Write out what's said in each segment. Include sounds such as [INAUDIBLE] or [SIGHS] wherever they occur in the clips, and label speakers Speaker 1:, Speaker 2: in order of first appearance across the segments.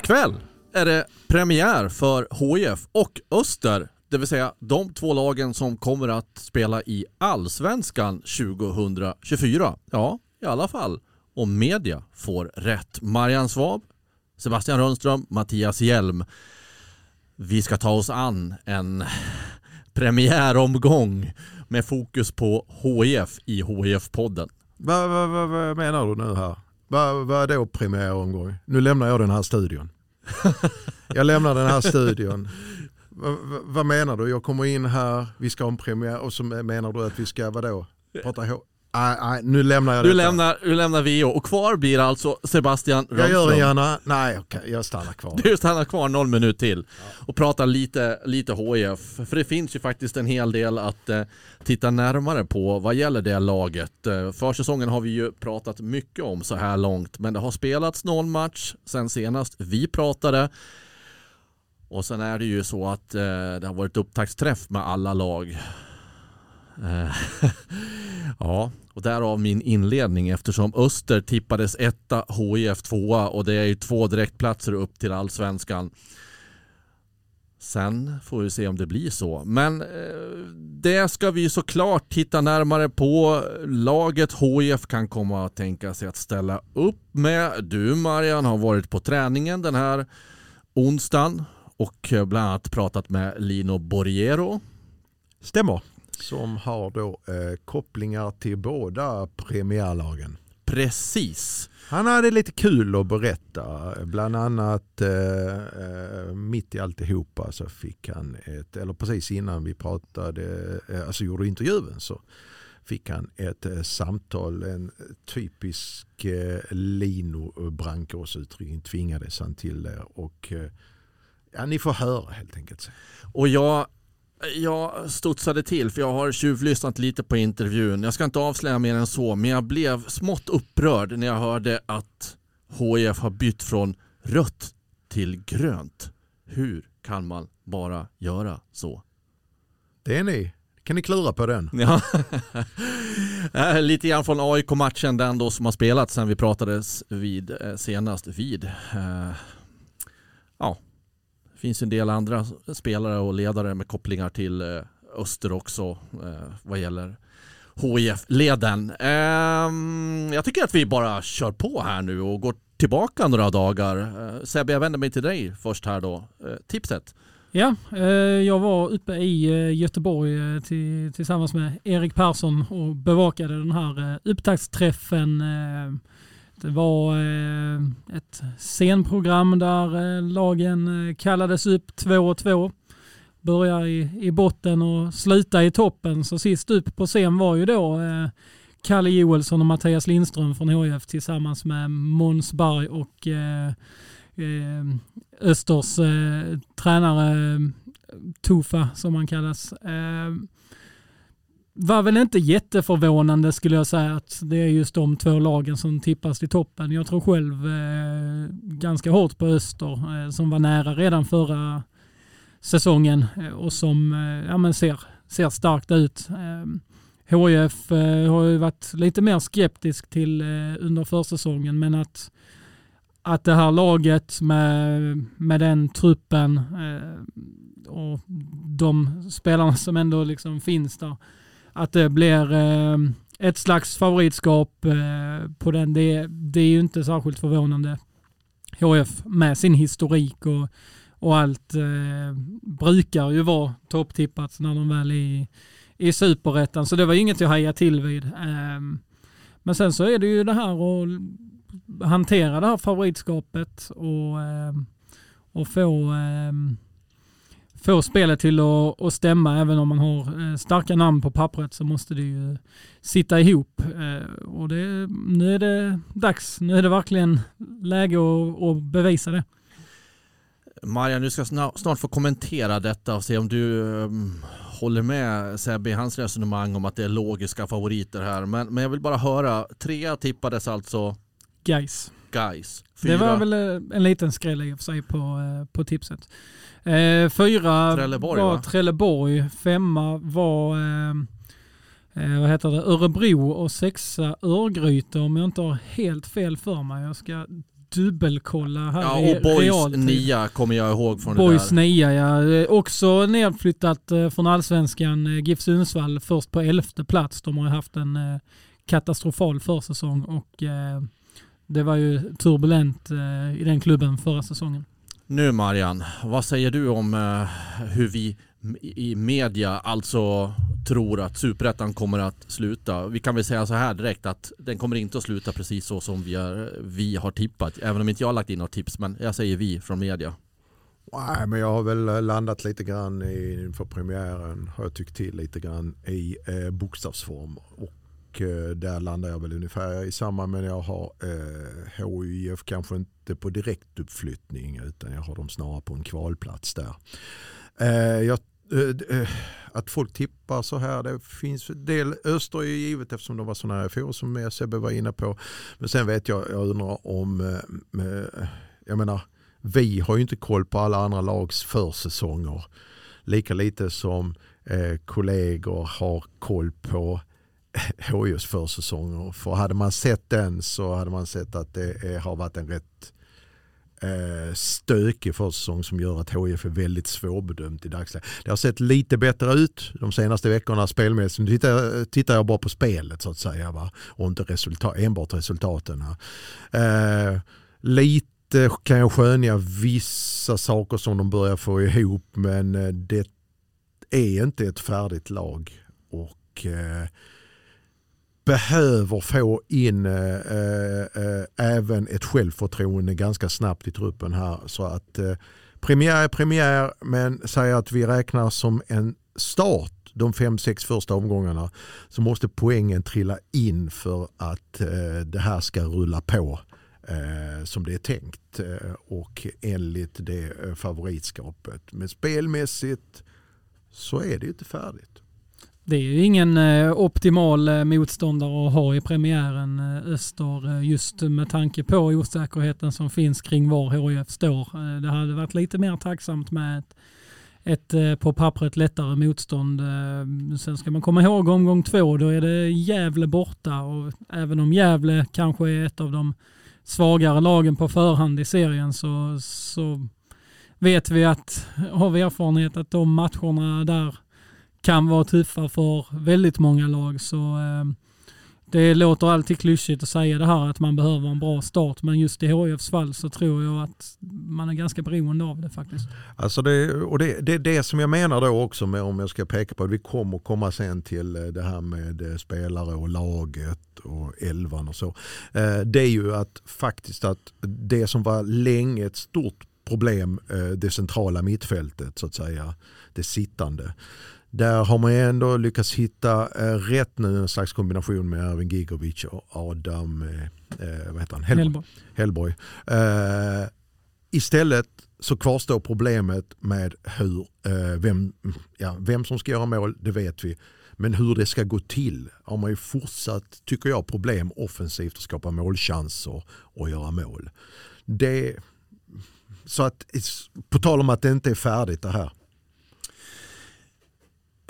Speaker 1: Tisdag kväll är det premiär för HIF och Öster, det vill säga de två lagen som kommer att spela i Allsvenskan 2024. Ja, i alla fall om media får rätt. Marian Svab, Sebastian Rönnström, Mattias Hjelm. Vi ska ta oss an en [LAUGHS] premiäromgång med fokus på HIF i HIF-podden.
Speaker 2: Vad, vad, vad, vad menar du nu här? Vad, vad då premiäromgång? Nu lämnar jag den här studion. jag lämnar den här studion. vad, vad, vad menar du? Jag kommer in här, vi ska ha en premiär och så menar du att vi ska vadå? Prata H- Nej, nej, nu lämnar jag
Speaker 1: Du
Speaker 2: detta.
Speaker 1: lämnar, du lämnar VO och kvar blir alltså Sebastian
Speaker 2: Jag gör det
Speaker 1: Rönnström.
Speaker 2: gärna. Nej, okej, jag stannar kvar.
Speaker 1: Du stannar kvar någon minut till och pratar lite, lite HIF. För det finns ju faktiskt en hel del att eh, titta närmare på vad gäller det laget. Eh, försäsongen har vi ju pratat mycket om så här långt men det har spelats någon match sen senast vi pratade. Och sen är det ju så att eh, det har varit upptaktsträff med alla lag. Eh, [LAUGHS] ja, och därav min inledning eftersom Öster tippades etta, HIF tvåa och det är ju två direktplatser upp till allsvenskan. Sen får vi se om det blir så. Men eh, det ska vi såklart titta närmare på. Laget HIF kan komma att tänka sig att ställa upp med. Du Marian har varit på träningen den här onsdagen och eh, bland annat pratat med Lino Borgero.
Speaker 2: Stämmer. Som har då eh, kopplingar till båda premiärlagen.
Speaker 1: Precis.
Speaker 2: Han hade lite kul att berätta. Bland annat eh, eh, mitt i alltihopa så fick han ett, eller precis innan vi pratade, eh, alltså gjorde intervjun så fick han ett eh, samtal, en typisk eh, Lino brandkårsutryckning tvingades han till det och eh, ja, ni får höra helt enkelt.
Speaker 1: Och jag, jag studsade till för jag har tjuvlyssnat lite på intervjun. Jag ska inte avslöja mer än så men jag blev smått upprörd när jag hörde att HIF har bytt från rött till grönt. Hur kan man bara göra så?
Speaker 2: Det är ni. Kan ni klura på den?
Speaker 1: Ja. [LAUGHS] Eh, Lite grann från AIK-matchen, den då som har spelats sen vi pratades vid eh, senast vid. Eh, Ja, finns en del andra spelare och ledare med kopplingar till eh, Öster också eh, vad gäller HIF-leden. Ehm, jag tycker att vi bara kör på här nu och går tillbaka några dagar. Eh, Sebbe, jag vänder mig till dig först här då. Eh, Tipset.
Speaker 3: Ja, eh, jag var uppe i eh, Göteborg eh, till, tillsammans med Erik Persson och bevakade den här eh, upptaktsträffen. Eh, det var eh, ett scenprogram där eh, lagen eh, kallades upp två och två. Börja i, i botten och sluta i toppen. Så sist upp på scen var ju då Kalle Joelsson och Mattias Lindström från HIF tillsammans med Måns Berg och Östers tränare Tufa som han kallas. Var väl inte jätteförvånande skulle jag säga att det är just de två lagen som tippas till toppen. Jag tror själv eh, ganska hårt på Öster eh, som var nära redan förra säsongen eh, och som eh, ja, men ser, ser starkt ut. Eh, HIF eh, har ju varit lite mer skeptisk till eh, under försäsongen men att att det här laget med, med den truppen eh, och de spelarna som ändå liksom finns där, att det blir eh, ett slags favoritskap eh, på den, det, det är ju inte särskilt förvånande. HF med sin historik och, och allt eh, brukar ju vara topptippat när de väl är i, i superettan, så det var ju inget jag hajade till vid. Eh, men sen så är det ju det här och hantera det här favoritskapet och, ehm, och få, ehm, få spelet till att, att stämma. Även om man har starka namn på pappret så måste det ju sitta ihop. Och det, nu är det dags. Nu är det verkligen läge att, att bevisa det.
Speaker 1: Marian, du ska snart få kommentera detta och se om du um, håller med Sebbe i hans resonemang om att det är logiska favoriter här. Men, men jag vill bara höra, trea tippades alltså?
Speaker 3: Guys.
Speaker 1: Guys.
Speaker 3: Fyra. Det var väl eh, en liten skräll i och för sig på, eh, på tipset. Eh, fyra
Speaker 1: Trelleborg,
Speaker 3: var
Speaker 1: va?
Speaker 3: Trelleborg, femma var eh, vad heter det? Örebro och sexa Örgryte om jag inte har helt fel för mig. Jag ska dubbelkolla här
Speaker 1: Ja, och Boys nia kommer jag ihåg från
Speaker 3: Boys
Speaker 1: det där.
Speaker 3: nia, ja. Också nedflyttat från allsvenskan. GIF Sundsvall först på elfte plats. De har haft en katastrofal försäsong och det var ju turbulent i den klubben förra säsongen.
Speaker 1: Nu Marian, vad säger du om hur vi i media alltså tror att superettan kommer att sluta. Vi kan väl säga så här direkt att den kommer inte att sluta precis så som vi, är, vi har tippat. Även om inte jag har lagt in något tips, men jag säger vi från media.
Speaker 2: Nej, men jag har väl landat lite grann inför premiären. Har jag tyckt till lite grann i eh, bokstavsform. Och och eh, där landar jag väl ungefär i samma men jag har eh, HIF kanske inte på direktuppflyttning utan jag har dem snarare på en kvalplats där. Eh, jag Eh, eh att folk tippar så här. Det finns del Öster är ju givet eftersom de var så nära FO som Sebbe var inne på. Men sen vet jag, jag undrar om, eh, eh, jag menar, vi har ju inte koll på alla andra lags försäsonger. Lika lite som eh, kollegor har koll på [LAUGHS] HIs försäsonger. För hade man sett den så hade man sett att det har varit en rätt eh, stökig försäsong som gör att HIF är väldigt svårbedömt i dagsläget. Det har sett lite bättre ut de senaste veckorna spelmässigt. Nu tittar, tittar jag bara på spelet så att säga va? och inte resultat, enbart resultaten. Eh, lite kan jag skönja vissa saker som de börjar få ihop men eh, det är inte ett färdigt lag. Och eh, behöver få in äh, äh, även ett självförtroende ganska snabbt i truppen här. Så att äh, premiär är premiär men säger att vi räknar som en start de fem, sex första omgångarna så måste poängen trilla in för att det här ska rulla på som det är tänkt och enligt det favoritskapet. Men spelmässigt så är det inte färdigt.
Speaker 3: Det är ju ingen eh, optimal eh, motståndare att ha i premiären eh, Öster just med tanke på osäkerheten som finns kring var HIF står. Det hade varit lite mer tacksamt med ett, ett på pappret lättare motstånd. Sen ska man komma ihåg omgång två, då är det Gävle borta och även om Gävle kanske är ett av de svagare lagen på förhand i serien så, så vet vi att, har vi erfarenhet att de matcherna där kan vara tuffa för väldigt många lag. Så eh, det låter alltid klyschigt att säga det här att man behöver en bra start men just i HIFs fall så tror jag att man är ganska beroende av det faktiskt.
Speaker 2: Alltså det, och det, det det som jag menar då också med om jag ska peka på att vi kommer komma sen till eh, det här med eh, spelare och laget och elvan och så. Eh, det är ju att faktiskt att det som var länge ett stort problem, det centrala mittfältet så att säga, det sittande där har man ändå lyckats hitta eh, rätt nu, en slags kombination med Erwin Gigovic och Adam eh, eh vad heter han? Hellborg. Hellborg. Eh, istället så kvarstår problemet med hur, eh, vem, ja, vem som ska göra mål, det vet vi. Men hur det ska gå till har man ju fortsatt, tycker jag, problem offensivt att skapa målchanser och göra mål. Det, så att, på tal om att det inte är färdigt det här.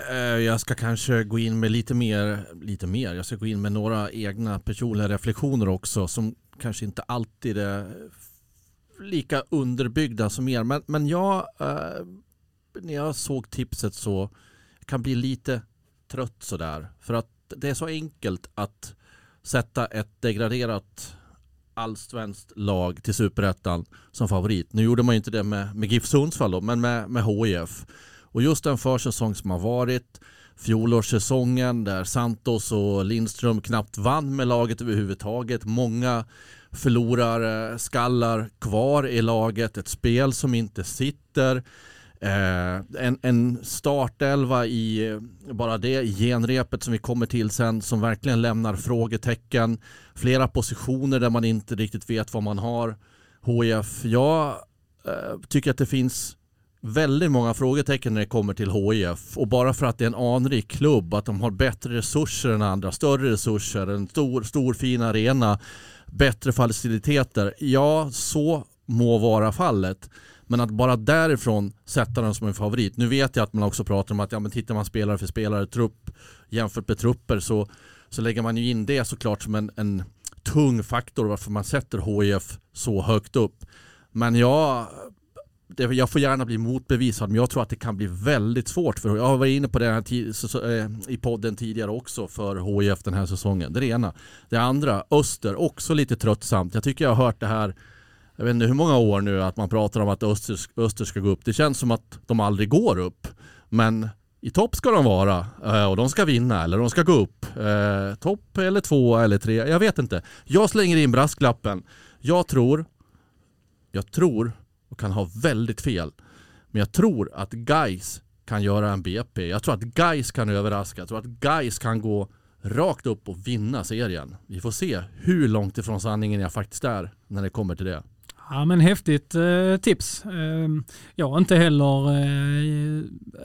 Speaker 1: Eh, jag ska kanske gå in med lite mer, lite mer, jag ska gå in med några egna personliga reflektioner också som kanske inte alltid är lika underbyggda som er. Men, men jag, eh, när jag såg tipset så kan bli lite trött sådär. För att det är så enkelt att sätta ett degraderat allsvenskt lag till superettan som favorit. Nu gjorde man ju inte det med, med GIF Sundsvall då, men med, med HIF. Och just den försäsong som har varit, fjolårssäsongen där Santos och Lindström knappt vann med laget överhuvudtaget. Många förlorar skallar kvar i laget, ett spel som inte sitter. Eh, en, en startelva i bara det genrepet som vi kommer till sen som verkligen lämnar frågetecken. Flera positioner där man inte riktigt vet vad man har. HIF, jag eh, tycker att det finns väldigt många frågetecken när det kommer till HIF och bara för att det är en anrik klubb, att de har bättre resurser än andra, större resurser, en stor, stor fin arena, bättre faciliteter. Ja, så må vara fallet. Men att bara därifrån sätta den som en favorit. Nu vet jag att man också pratar om att ja, men tittar man spelare för spelare, trupp jämfört med trupper så, så lägger man ju in det såklart som en, en tung faktor varför man sätter HIF så högt upp. Men jag, jag får gärna bli motbevisad men jag tror att det kan bli väldigt svårt för Jag var inne på det här eh, i podden tidigare också för HIF den här säsongen. Det är det ena. Det andra, Öster, också lite tröttsamt. Jag tycker jag har hört det här jag vet inte hur många år nu att man pratar om att Öster, Öster ska gå upp. Det känns som att de aldrig går upp. Men i topp ska de vara eh, och de ska vinna eller de ska gå upp. Eh, topp eller två eller tre, jag vet inte. Jag slänger in brasklappen. Jag tror, jag tror och kan ha väldigt fel, men jag tror att Guys kan göra en BP. Jag tror att Guys kan överraska. Jag tror att Guys kan gå rakt upp och vinna serien. Vi får se hur långt ifrån sanningen jag faktiskt är när det kommer till det.
Speaker 3: Ja men häftigt eh, tips. Eh, jag är inte heller eh,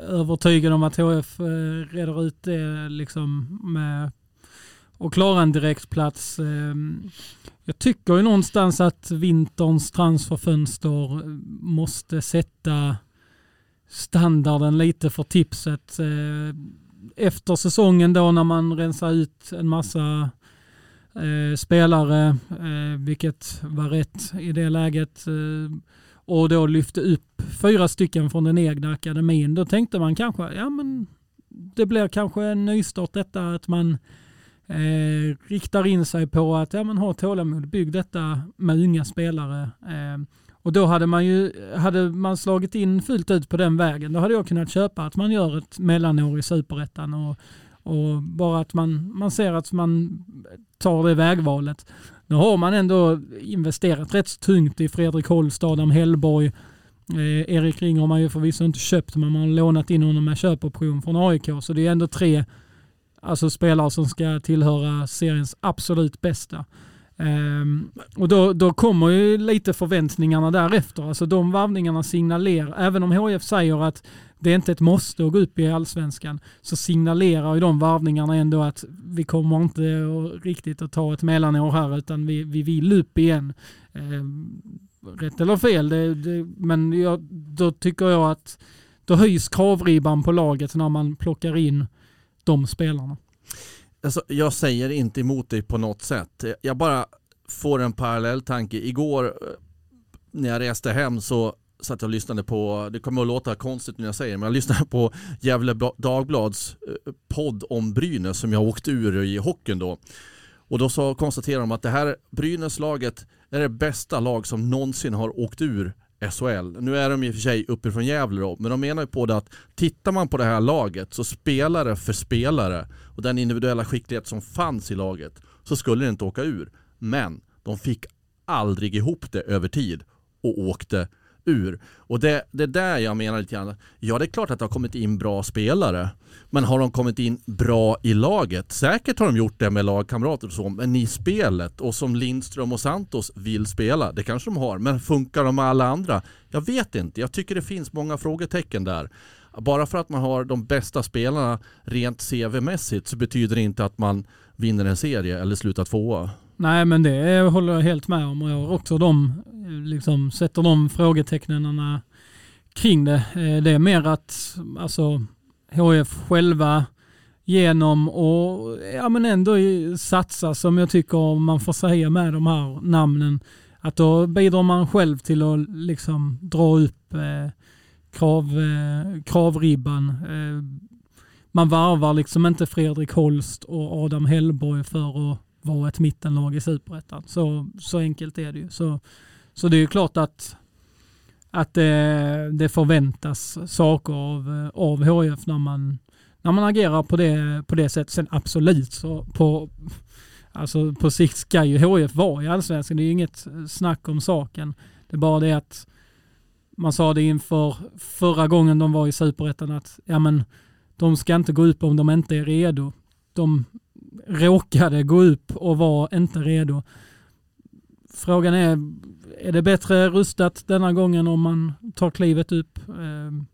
Speaker 3: övertygad om att HF eh, reder ut det liksom med och klara en direktplats. Ehm, jag tycker ju någonstans att vinterns transferfönster måste sätta standarden lite för tipset. Eh, efter säsongen då när man rensar ut en massa eh, spelare, eh, vilket var rätt i det läget. Och då lyfte upp fyra stycken från den egna akademin. Då tänkte man kanske, ja men det blir kanske en nystart detta att man eh, riktar in sig på att ja, men ha tålamod, bygg detta med unga spelare. Eh, och då hade man ju hade man slagit in fullt ut på den vägen, då hade jag kunnat köpa att man gör ett mellanår i superettan och och bara att man, man ser att man tar det vägvalet. Nu har man ändå investerat rätt så tungt i Fredrik Holst, Adam Hellborg. Eh, Erik Ring har man ju förvisso inte köpt, men man har lånat in honom med köpoption från AIK. Så det är ändå tre alltså spelare som ska tillhöra seriens absolut bästa. Um, och då, då kommer ju lite förväntningarna därefter. Alltså de varvningarna signalerar, även om HF säger att det är inte ett måste att gå upp i allsvenskan, så signalerar ju de varvningarna ändå att vi kommer inte riktigt att ta ett mellanår här utan vi, vi vill upp igen. Um, rätt eller fel, det, det, men jag, då tycker jag att då höjs kravribban på laget när man plockar in de spelarna.
Speaker 1: Alltså, jag säger inte emot dig på något sätt. Jag bara får en parallell tanke. Igår eh, när jag reste hem så satt jag och lyssnade på, det kommer att låta konstigt när jag säger det, men jag lyssnade på Gävle Dagblads eh, podd om Brynäs som jag åkte ur i hockeyn då. Och då så konstaterade de att det här Brynäslaget är det bästa lag som någonsin har åkt ur SHL. Nu är de i och för sig uppifrån Gävle då, men de menar ju på det att tittar man på det här laget så spelare för spelare och den individuella skicklighet som fanns i laget så skulle det inte åka ur. Men de fick aldrig ihop det över tid och åkte ur. Och det, det är där jag menar lite grann. Ja, det är klart att det har kommit in bra spelare. Men har de kommit in bra i laget? Säkert har de gjort det med lagkamrater och så, men i spelet och som Lindström och Santos vill spela, det kanske de har. Men funkar de med alla andra? Jag vet inte. Jag tycker det finns många frågetecken där. Bara för att man har de bästa spelarna rent CV-mässigt så betyder det inte att man vinner en serie eller slutar tvåa.
Speaker 3: Nej men det håller jag helt med om och jag har också de, liksom, sätter de frågetecknen kring det. Eh, det är mer att alltså, HF själva genom och ja, men ändå satsa som jag tycker man får säga med de här namnen. Att då bidrar man själv till att liksom dra upp eh, krav, eh, kravribban. Eh, man varvar liksom inte Fredrik Holst och Adam Hellborg för att vara ett mittenlag i superettan. Så, så enkelt är det ju. Så, så det är ju klart att, att det, det förväntas saker av, av HF när man, när man agerar på det, på det sättet. Sen absolut så på Alltså på sikt ska ju HF vara i allsvenskan. Det är ju inget snack om saken. Det är bara det att man sa det inför förra gången de var i superettan att ja, men, de ska inte gå upp om de inte är redo. De råkade gå upp och var inte redo. Frågan är, är det bättre rustat denna gången om man tar klivet upp? Ehm,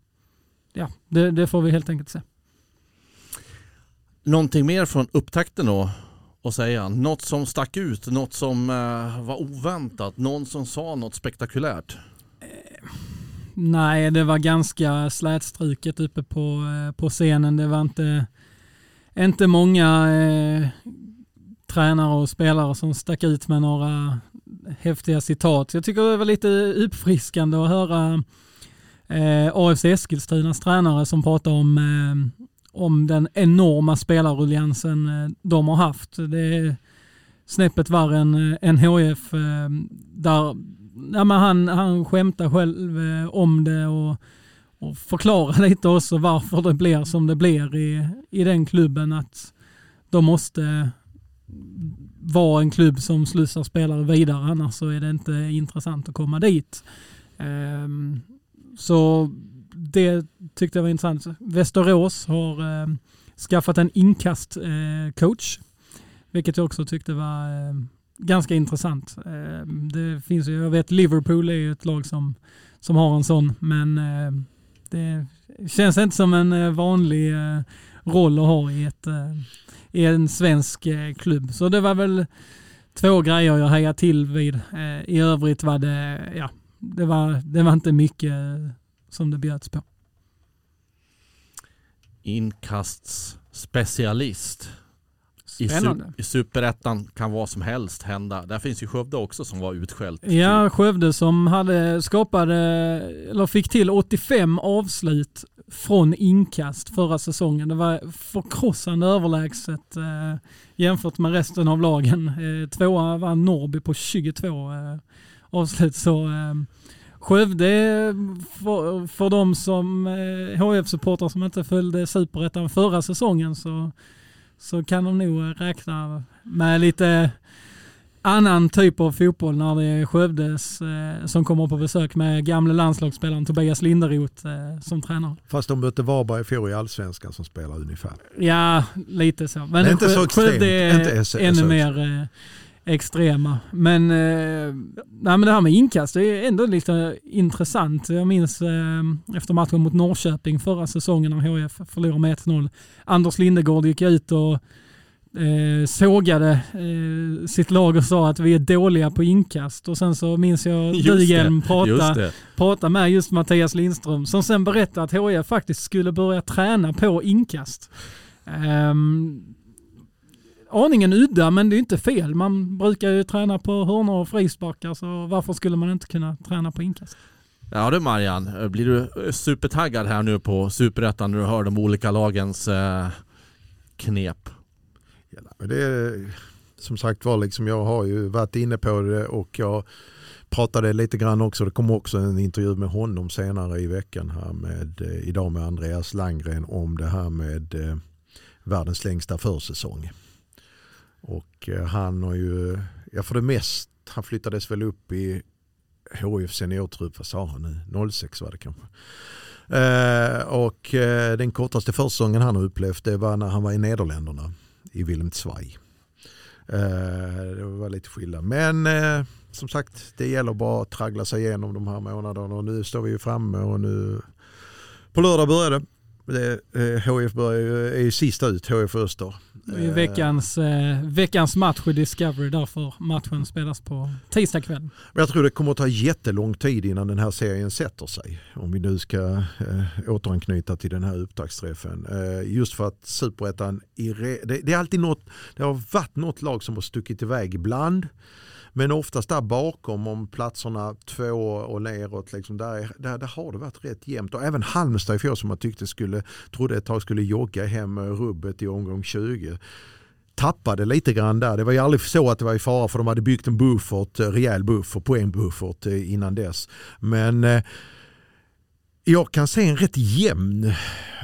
Speaker 3: ja, det, det får vi helt enkelt se.
Speaker 1: Någonting mer från upptakten då att säga? Något som stack ut, något som eh, var oväntat, någon som sa något spektakulärt?
Speaker 3: Nej, det var ganska slätstruket uppe på, eh, på scenen. Det var inte, inte många eh, tränare och spelare som stack ut med några häftiga citat. Jag tycker det var lite uppfriskande att höra eh, AFC Eskilstunas tränare som pratar om, eh, om den enorma spelarruljansen eh, de har haft. Det är snäppet värre än, eh, NHF. Eh, där ja, men han, han skämtar själv eh, om det och, och förklara [LAUGHS] lite också varför det blir som det blir i, i den klubben. Att de måste vara en klubb som slussar spelare vidare annars så är det inte intressant att komma dit. Um, så det tyckte jag var intressant. Västerås har eh, skaffat en inkastcoach, eh, vilket jag också tyckte var eh, ganska intressant. Ehm, det finns ju, jag vet Liverpool är ju ett lag som, som har en sån, men det känns inte som en eh, vanlig eh, roll att ha i, ett, eh, i en svensk klubb. Så det var väl två grejer jag hejade till vid. I övrigt var det, ja, det var, det var inte mycket som det bjöds på.
Speaker 1: Inkastsspecialist. I, su I superettan kan vad som helst hända. Där finns ju Skövde också som var utskällt.
Speaker 3: Ja, Skövde som hade skapade, eller fick till 85 avslut från inkast förra säsongen. Det var förkrossande överlägset eh, jämfört med resten av lagen. Eh, tvåa var Norrby på 22 eh, avslut. Så eh, Skövde, för, för de som eh, HF-supportrar som inte följde superettan förra säsongen så så kan de nog räkna med lite annan typ av fotboll när det är Skövdes eh, som kommer på besök med gamle landslagsspelaren Tobias Linderoth eh, som tränare.
Speaker 2: Fast de mötte Varberg i fjol i allsvenskan som spelar ungefär.
Speaker 3: Ja, lite så.
Speaker 2: Men, Men inte så extremt.
Speaker 3: Skövde är inte ännu mer eh, extrema. Men, eh, nej, men det här med inkast det är ändå lite intressant. Jag minns eh, efter matchen mot Norrköping förra säsongen när HF förlorade med 1-0. Anders Lindegård gick ut och eh, sågade eh, sitt lag och sa att vi är dåliga på inkast. Och sen så minns jag Dygelm prata, prata med just Mattias Lindström som sen berättade att HF faktiskt skulle börja träna på inkast. Um, aningen udda men det är inte fel. Man brukar ju träna på hörnor och frisparkar så varför skulle man inte kunna träna på inkast?
Speaker 1: Ja du Marian, blir du supertaggad här nu på Superettan när du hör de olika lagens eh, knep?
Speaker 2: Ja, det är, som sagt var, liksom, jag har ju varit inne på det och jag pratade lite grann också, det kommer också en intervju med honom senare i veckan här med, eh, idag med Andreas Langgren om det här med eh, världens längsta försäsong. Och eh, han har ju, ja för det mest, han flyttades väl upp i HIF seniortrupp, vad sa han nu, 06 var det kanske. Eh, och eh, den kortaste försäsongen han har upplevt det var när han var i Nederländerna, i Wilhelmswaj. Eh, det var lite skillnad. Men eh, som sagt, det gäller bara att traggla sig igenom de här månaderna och nu står vi ju framme och nu på lördag börjar det. Det, eh, HF börjar, är ju sista ut, HF Öster.
Speaker 3: Det är veckans, eh, veckans match i Discovery, därför matchen spelas på tisdag kväll.
Speaker 2: Jag tror det kommer att ta jättelång tid innan den här serien sätter sig. Om vi nu ska eh, återanknyta till den här upptaktsträffen. Eh, just för att superettan, det, det är alltid något, det har varit något lag som har stuckit iväg ibland. Men oftast där bakom om platserna två och neråt, liksom där, där, där har det varit rätt jämnt. Och även Halmstad i fjol som man tyckte skulle, trodde ett tag skulle jogga hem rubbet i omgång 20 tappade lite grann där. Det var ju aldrig så att det var i fara för de hade byggt en buffert, eh, rejäl buffert, poängbuffert eh, innan dess. Men eh, jag kan se en rätt jämn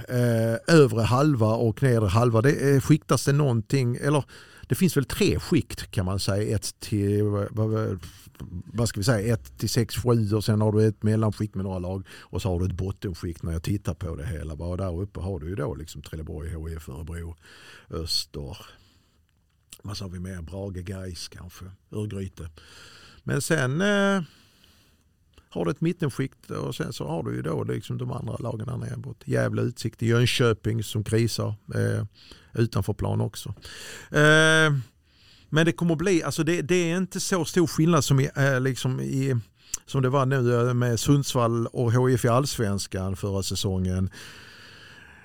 Speaker 2: eh, övre halva och nedre halva. Det eh, skiktas det någonting, eller det finns väl tre skikt kan man säga. Ett till, vad, ska vi säga, ett till 6, 7 och sen har du ett mellanskikt med några lag och så har du ett bottenskikt när jag tittar på det hela. Bara där uppe har du ju då liksom Trelleborg, HIF, Örebro, Öster. Vad sa vi mer? Brage, Gais kanske, Örgryte. Men sen eh, har du ett mittenskikt eh, och sen så har du ju då liksom de andra lagen där nere. Gävle, Utsikt, Jönköping som krisar eh, utanför plan också. Eh, men det kommer att bli, alltså det, det, är inte så stor skillnad som, i, eh, liksom i, som det var nu eh, med Sundsvall och HIF i allsvenskan förra säsongen.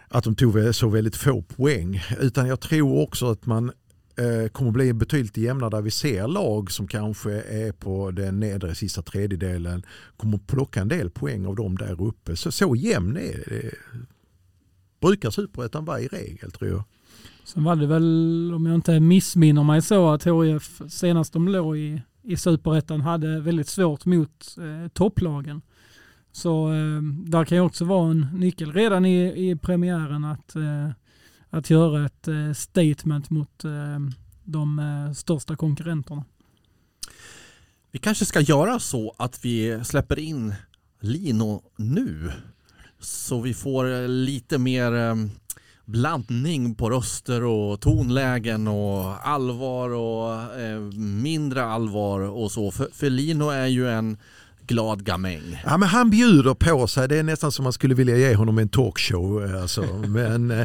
Speaker 2: Att de tog så väldigt få poäng. Utan jag tror också att man Eh, kommer att bli betydligt jämnare där vi ser lag som kanske är på den nedre sista tredjedelen kommer att plocka en del poäng av dem där uppe. Så, så jämn är det. Brukar superettan vara i regel tror jag.
Speaker 3: Sen var det väl, om jag inte missminner mig så, att HIF senast de låg i, i superettan hade väldigt svårt mot eh, topplagen. Så eh, där kan ju också vara en nyckel redan i, i premiären att, eh, att göra ett eh, statement mot eh, de eh, största konkurrenterna.
Speaker 1: Vi kanske ska göra så att vi släpper in Lino nu. Så vi får lite mer blandning på röster och tonlägen och allvar och mindre allvar och så. För Lino är ju en glad gamäng.
Speaker 2: Ja, men han bjuder på sig. Det är nästan som man skulle vilja ge honom en talkshow. Eh, alltså. [LAUGHS] men, eh,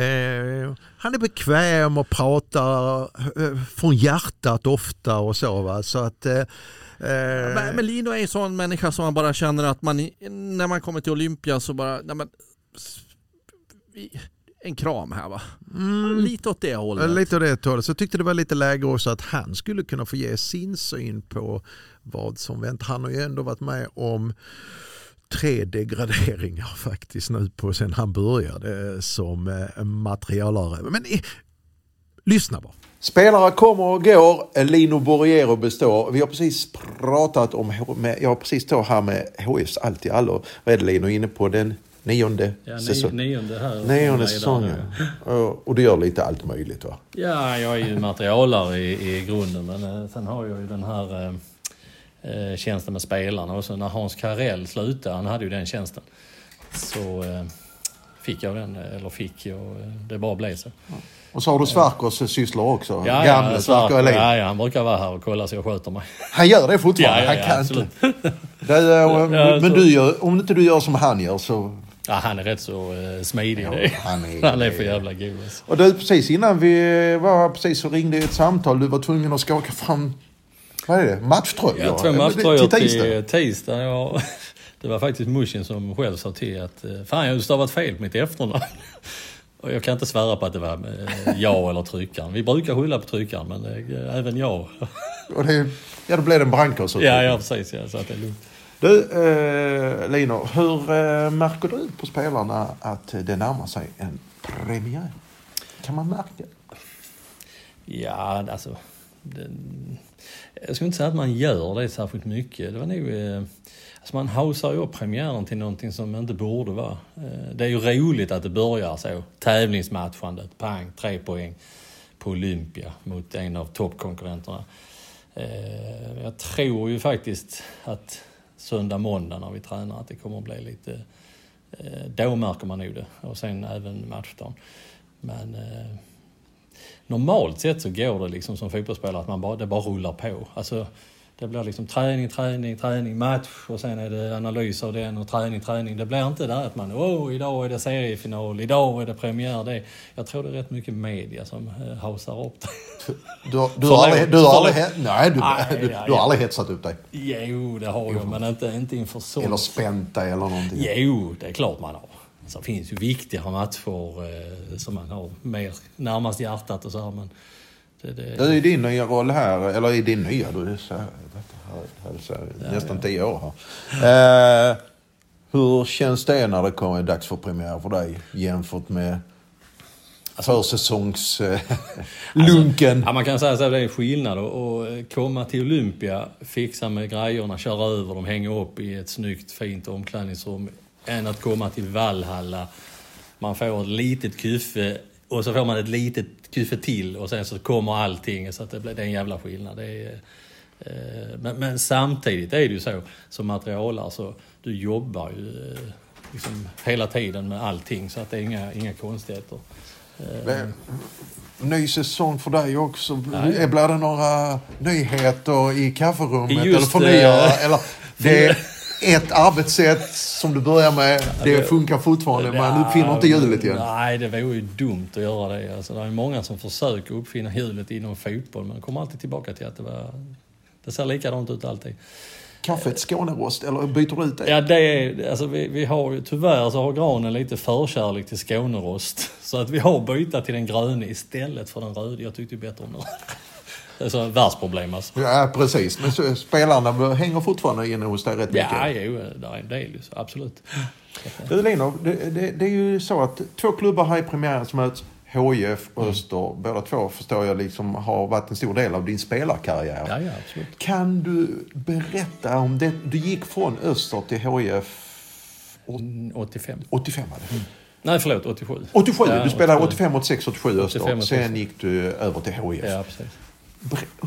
Speaker 2: eh, han är bekväm och pratar eh, från hjärtat ofta och så. Va? så att, eh,
Speaker 1: men, men Lino är en sån människa som man bara känner att man när man kommer till Olympia så bara nej men, en kram här va? Mm. Lite åt det hållet.
Speaker 2: Lite åt det hållet. Så jag tyckte det var lite läge också att han skulle kunna få ge sin syn på vad som väntar. Han har ju ändå varit med om tre degraderingar [LAUGHS] faktiskt nu på sen han började som eh, materialare. Men eh, lyssna bara.
Speaker 4: Spelare kommer och går, Lino Borriero består. Vi har precis pratat om, jag har precis stått här med HIFs allt i allo. Vad är det Lino inne på? Den Nionde,
Speaker 5: ja, säsong. nionde här.
Speaker 4: Nionde säsongen. Och du gör lite allt möjligt va?
Speaker 5: Ja, jag är ju materialare i, i grunden men eh, sen har jag ju den här eh, tjänsten med spelarna och så när Hans Karell slutade, han hade ju den tjänsten, så eh, fick jag den, eller fick jag, eh, det bara blev så. Ja.
Speaker 4: Och så har du Sverkers sysslor också.
Speaker 5: Ja, Gamle ja, Sverker ja, ja, han brukar vara här och kolla så jag sköter mig.
Speaker 4: Han gör det fortfarande? Ja, ja, han kan absolut. inte. Det, [LAUGHS] men du gör, om inte du gör som han gör så
Speaker 5: Ja, han är rätt så uh, smidig. Ja, han, är, han är för jävla god. Alltså.
Speaker 4: Och du, precis innan vi var precis så ringde ett samtal. Du var tvungen att skaka fram, vad är det, matchtröjor?
Speaker 5: Ja, två matchtröjor till tisdag. Tisdag ja. Det var faktiskt Mushin som själv sa till att eh, fan jag har stavat fel på mitt efternamn. [LAUGHS] Och jag kan inte svära på att det var eh, jag eller tryckaren. Vi brukar skylla på tryckaren men även jag. [LAUGHS]
Speaker 4: Och det, ja, då blev det en brandkårs
Speaker 5: Ja, ja precis. Ja, så att det är lugnt.
Speaker 4: Du, eh, Lino, hur eh, märker du på spelarna att det närmar sig en premiär? Kan man märka
Speaker 5: Ja, alltså... Det, jag skulle inte säga att man gör det särskilt mycket. Det var nog... Eh, alltså man hausar ju upp premiären till någonting som inte borde vara. Eh, det är ju roligt att det börjar så. Tävlingsmatchandet, pang, tre poäng på Olympia mot en av toppkonkurrenterna. Eh, jag tror ju faktiskt att söndag, måndag när vi tränar att det kommer att bli lite... Då märker man nog det. Och sen även matchdagen. Men eh, normalt sett så går det liksom som fotbollsspelare att man bara, det bara rullar på. Alltså, det blir liksom träning, träning, träning, match och sen är det analys av den och träning, träning. Det blir inte där att man, oh, idag är det seriefinal, idag är det premiär. Det, jag tror det är rätt mycket media som eh, hausar upp det.
Speaker 4: Du, du, har aldrig, du, har aldrig, nej, du, nej, du, du har aldrig hetsat upp dig?
Speaker 5: Jo, det har jag, men inte, inte inför sånt.
Speaker 4: Eller spänt dig eller någonting?
Speaker 5: Jo, det är klart man har. Så finns ju viktigare matcher eh, som man har mer närmast hjärtat och så här, men
Speaker 4: det, det... det är din nya roll här, eller i din nya, du är så här, så här, ja, nästan ja. tio år här. Eh, hur känns det när det kommer dags för premiär för dig jämfört med alltså, försäsongslunken? Alltså,
Speaker 5: ja, man kan säga att det är skillnad att komma till Olympia, fixa med grejerna, köra över dem, hänga upp i ett snyggt fint omklädningsrum än att komma till Valhalla. Man får ett litet kuffe Och så får man ett litet kuffe till och sen så kommer allting så att det blir det är en jävla skillnad. Det är, eh, men, men samtidigt är det ju så som materialare så du jobbar ju eh, liksom hela tiden med allting så att det är inga, inga konstigheter. Eh,
Speaker 2: Ny säsong för dig också.
Speaker 5: Nej.
Speaker 2: Blir det några nyheter i kafferummet?
Speaker 5: Just,
Speaker 2: eller förnyare? eller det ett arbetssätt som du börjar med. Det funkar fortfarande. Man uppfinner inte hjulet igen.
Speaker 5: Nej, det vore ju dumt att göra det. Alltså, det är många som försöker uppfinna hjulet inom fotboll men kommer alltid tillbaka till att det var... Det ser likadant ut alltid.
Speaker 2: Kaffet Skånerost eller byter du ut det?
Speaker 5: Ja, det är, alltså vi, vi har ju, tyvärr så har granen lite förkärlek till Skånerost. [LAUGHS] Så att vi har bytt till den gröna istället för den röda. Jag tyckte ju bättre om den. Det är så världsproblem alltså.
Speaker 2: Ja, precis. Men så, spelarna hänger fortfarande inne hos dig rätt mycket.
Speaker 5: Ja, jo, det är en del ju, så absolut.
Speaker 2: Du Lino, det, det, det är ju så att två klubbar här i premiären som möts. HIF och Öster. Båda två förstår jag liksom har varit en stor del av din spelarkarriär.
Speaker 5: Ja, ja, absolut.
Speaker 2: Kan du berätta om det? Du gick från Öster till HIF
Speaker 5: Mm, 85.
Speaker 2: 85 var det.
Speaker 5: Nej, förlåt, 87.
Speaker 2: 87,
Speaker 5: Ja,
Speaker 2: du spelade
Speaker 5: 87.
Speaker 2: 85, 86, 87 Öster.
Speaker 5: 85, 86.
Speaker 2: Sen gick du över till HIF.
Speaker 5: Ja, precis.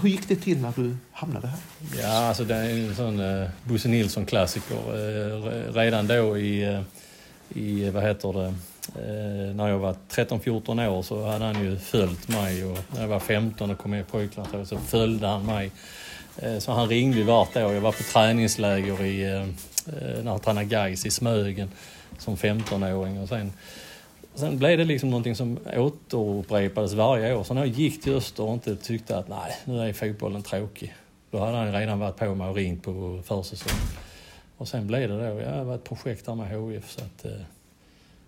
Speaker 2: Hur gick det till när du hamnade här?
Speaker 5: Ja, alltså det är en sån eh, Bosse Nilsson-klassiker. Eh, redan då i, eh, i, eh, vad heter det, eh, när jag var 13-14 år så hade han ju följt mig och när jag var 15 och kom med i pojklandslaget så följde han mig. Eh, så han ringde ju vart år. Jag var på träningsläger i, eh, eh när han tränade Gais i Smögen som 15-åring och sen Sen blev det liksom någonting som återupprepades varje år. Så när jag gick till Öster och inte tyckte att nej, nu är fotbollen tråkig. Då hade han redan varit på mig och ringt på försäsongen. Och sen blev det då, ja, det var ett projekt där med HIF så att eh,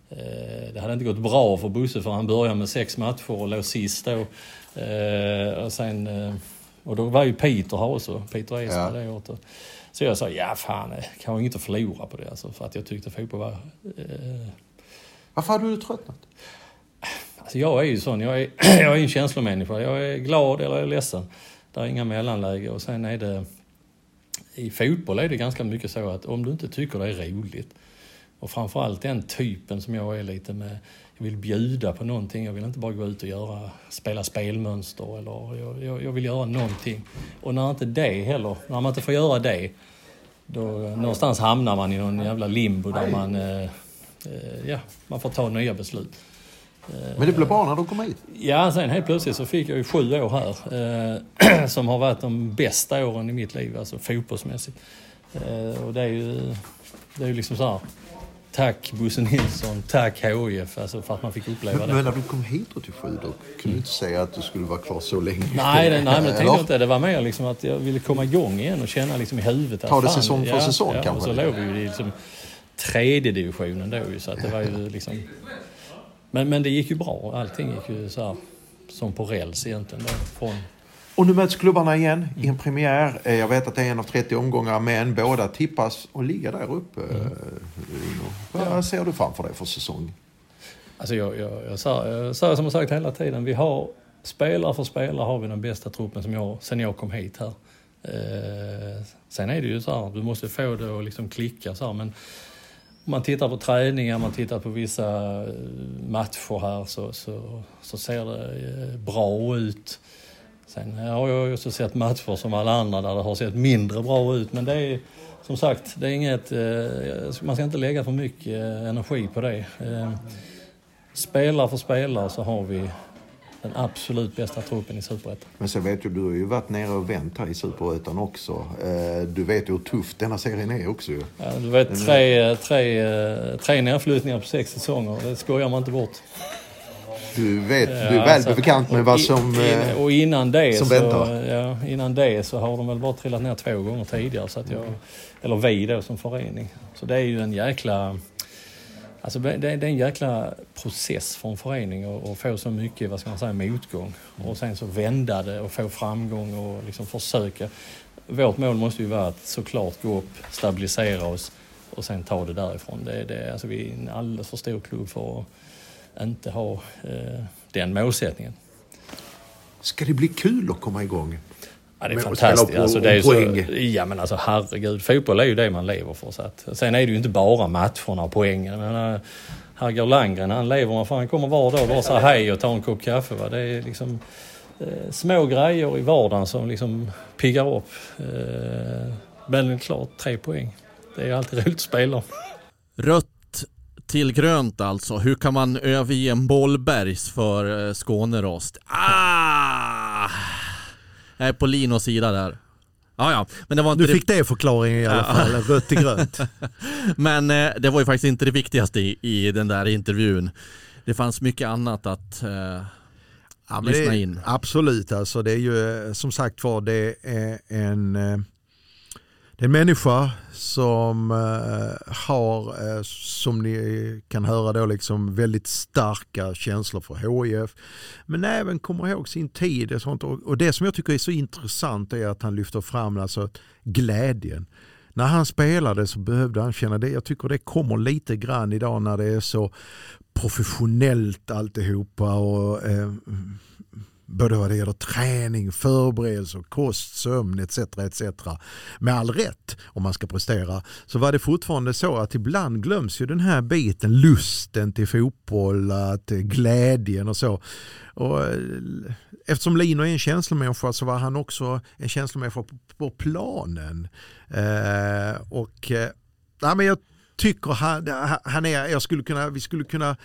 Speaker 5: eh, det hade inte gått bra för Bosse för han började med sex matcher och låg sist då. Eh, och sen, eh, och då var ju Peter här också, Peter Esberg
Speaker 2: Ja.
Speaker 5: det året. Så jag sa, ja fan, eh, kan jag att förlora på det alltså, för att jag tyckte fotboll var eh,
Speaker 2: varför hade du tröttnat?
Speaker 5: Alltså jag är ju sån, jag är, [CLEARS THROAT] jag är en känslomänniska. Jag är glad eller jag är ledsen. Det är inga mellanläge och sen är det... I fotboll är det ganska mycket så att om du inte tycker det är roligt och framförallt den typen som jag är lite med, jag vill bjuda på någonting. Jag vill inte bara gå ut och göra, spela spelmönster eller jag, jag, jag vill göra någonting. Och när inte det heller, när man inte får göra det, då någonstans hamnar man i någon jävla limbo där man, eh, ja, man får ta nya beslut.
Speaker 2: Men det blev bra när du kom hit.
Speaker 5: Ja, sen helt plötsligt så fick jag ju sju år här. Eh, [CLEARS THROAT] som har varit de bästa åren i mitt liv, alltså fotbollsmässigt. Eh, och det är ju, det är ju liksom så här. Tack Bosse Nilsson, tack HIF, alltså för att man fick uppleva
Speaker 2: Men,
Speaker 5: det.
Speaker 2: men när du kom hit 87 då kunde du inte säga att du skulle vara kvar så länge.
Speaker 5: Nej, det, nej, men [LAUGHS] det tänkte jag inte. Det var mer liksom att jag ville komma igång igen och känna liksom i huvudet att
Speaker 2: Ta det säsong för säsong
Speaker 5: ja,
Speaker 2: kanske
Speaker 5: Och så låg vi ju i liksom tredje divisionen då ju, så att det var ju [LAUGHS] liksom... Men, men det gick ju bra. Allting gick ju så här som på räls egentligen då. Från,
Speaker 2: Och nu möts klubbarna igen i en premiär. Eh, Jag vet att det är en av 30 omgångar, men båda tippas att ligga där uppe.
Speaker 5: Mm.
Speaker 2: Lino. Vad ser du framför dig för säsong?
Speaker 5: Alltså jag, jag, jag, sa, jag sa som sagt hela tiden, vi har spelare för spelare har vi den bästa truppen som jag, sen jag kom hit här. Eh, sen är det ju så här, du måste få det att liksom klicka så här, men om man tittar på träningar, man tittar på vissa eh, matcher här så, så, så ser det eh, bra ut. Sen har jag också sett matcher som alla andra där det har sett mindre bra ut, men det är som sagt, det är inget, eh, man ska inte lägga för mycket energi på det. Spelare för spelare så har vi den absolut bästa truppen i Superettan.
Speaker 2: Men sen vet ju, du har ju varit nere och vänt här i Superettan också. Eh, Du vet ju hur tuff denna serien är också ju.
Speaker 5: Ja, du vet, tre, tre, eh, tre nedflyttningar på sex säsonger, det skojar man inte bort.
Speaker 2: Du, vet, du är
Speaker 5: Ja,
Speaker 2: väl
Speaker 5: så-
Speaker 2: bekant med vad som... eh,
Speaker 5: in, och innan det,
Speaker 2: som
Speaker 5: så, ja, innan det så har de väl bara trillat ner två gånger tidigare. Så att jag, eller vi då som förening. Så det är ju en jäkla... Alltså det, det är en jäkla process för en förening att få så mycket, vad ska man säga, motgång. Och sen så vända det och få framgång och liksom försöka. Vårt mål måste ju vara att såklart gå upp, stabilisera oss och sen ta det därifrån. Det, det, alltså vi är en alldeles för stor klubb för att inte ha eh, den målsättningen.
Speaker 2: Ska det bli kul att komma igång?
Speaker 5: Ja, det är
Speaker 2: Men
Speaker 5: fantastiskt.
Speaker 2: på-
Speaker 5: Alltså, det är så, ja men alltså herregud, fotboll är ju det man lever för. Så att, sen är det ju inte bara matcherna och poängen. Jag menar, Herrgård Landgren, han lever man för han kommer var dag och bara säger hej och tar en kopp kaffe. Va? Det är liksom eh, små grejer i vardagen som liksom piggar upp. Eh, men klart, tre poäng. Det är alltid [LAUGHS] roligt att spela om.
Speaker 1: Rött till grönt alltså. Hur kan man överge en Bollbergs för eh, Skånerost? Ah! Jag är på Linos sida där. Ja, ja, men det var inte
Speaker 2: Du
Speaker 1: det-
Speaker 2: fick det förklaringen i alla fall, rött till grönt. [LAUGHS]
Speaker 1: Men eh, det var ju faktiskt inte det viktigaste i, i den där intervjun. Det fanns mycket annat att eh,
Speaker 2: Ja,
Speaker 1: lyssna
Speaker 2: det,
Speaker 1: in.
Speaker 2: Absolut, alltså det är ju eh, som sagt var det är en, eh, det är en människa som eh, har, eh, som ni kan höra då, liksom väldigt starka känslor för HIF. Men även kommer ihåg sin tid och sånt. Och det som jag tycker är så intressant är att han lyfter fram alltså glädjen. När han spelade så behövde han känna det. Jag tycker det kommer lite grann idag när det är så professionellt alltihopa. Och, eh, både vad det gäller träning, förberedelse, kost, sömn etc. etc. Med all rätt om man ska prestera så var det fortfarande så att ibland glöms ju den här biten, lusten till fotboll, att eh, glädjen och så. Och, eh, eftersom Lino är en känslomänniska så var han också en känslomänniska på, på planen. Eh, och eh, men jag tycker han, han är, jag skulle kunna, vi skulle kunna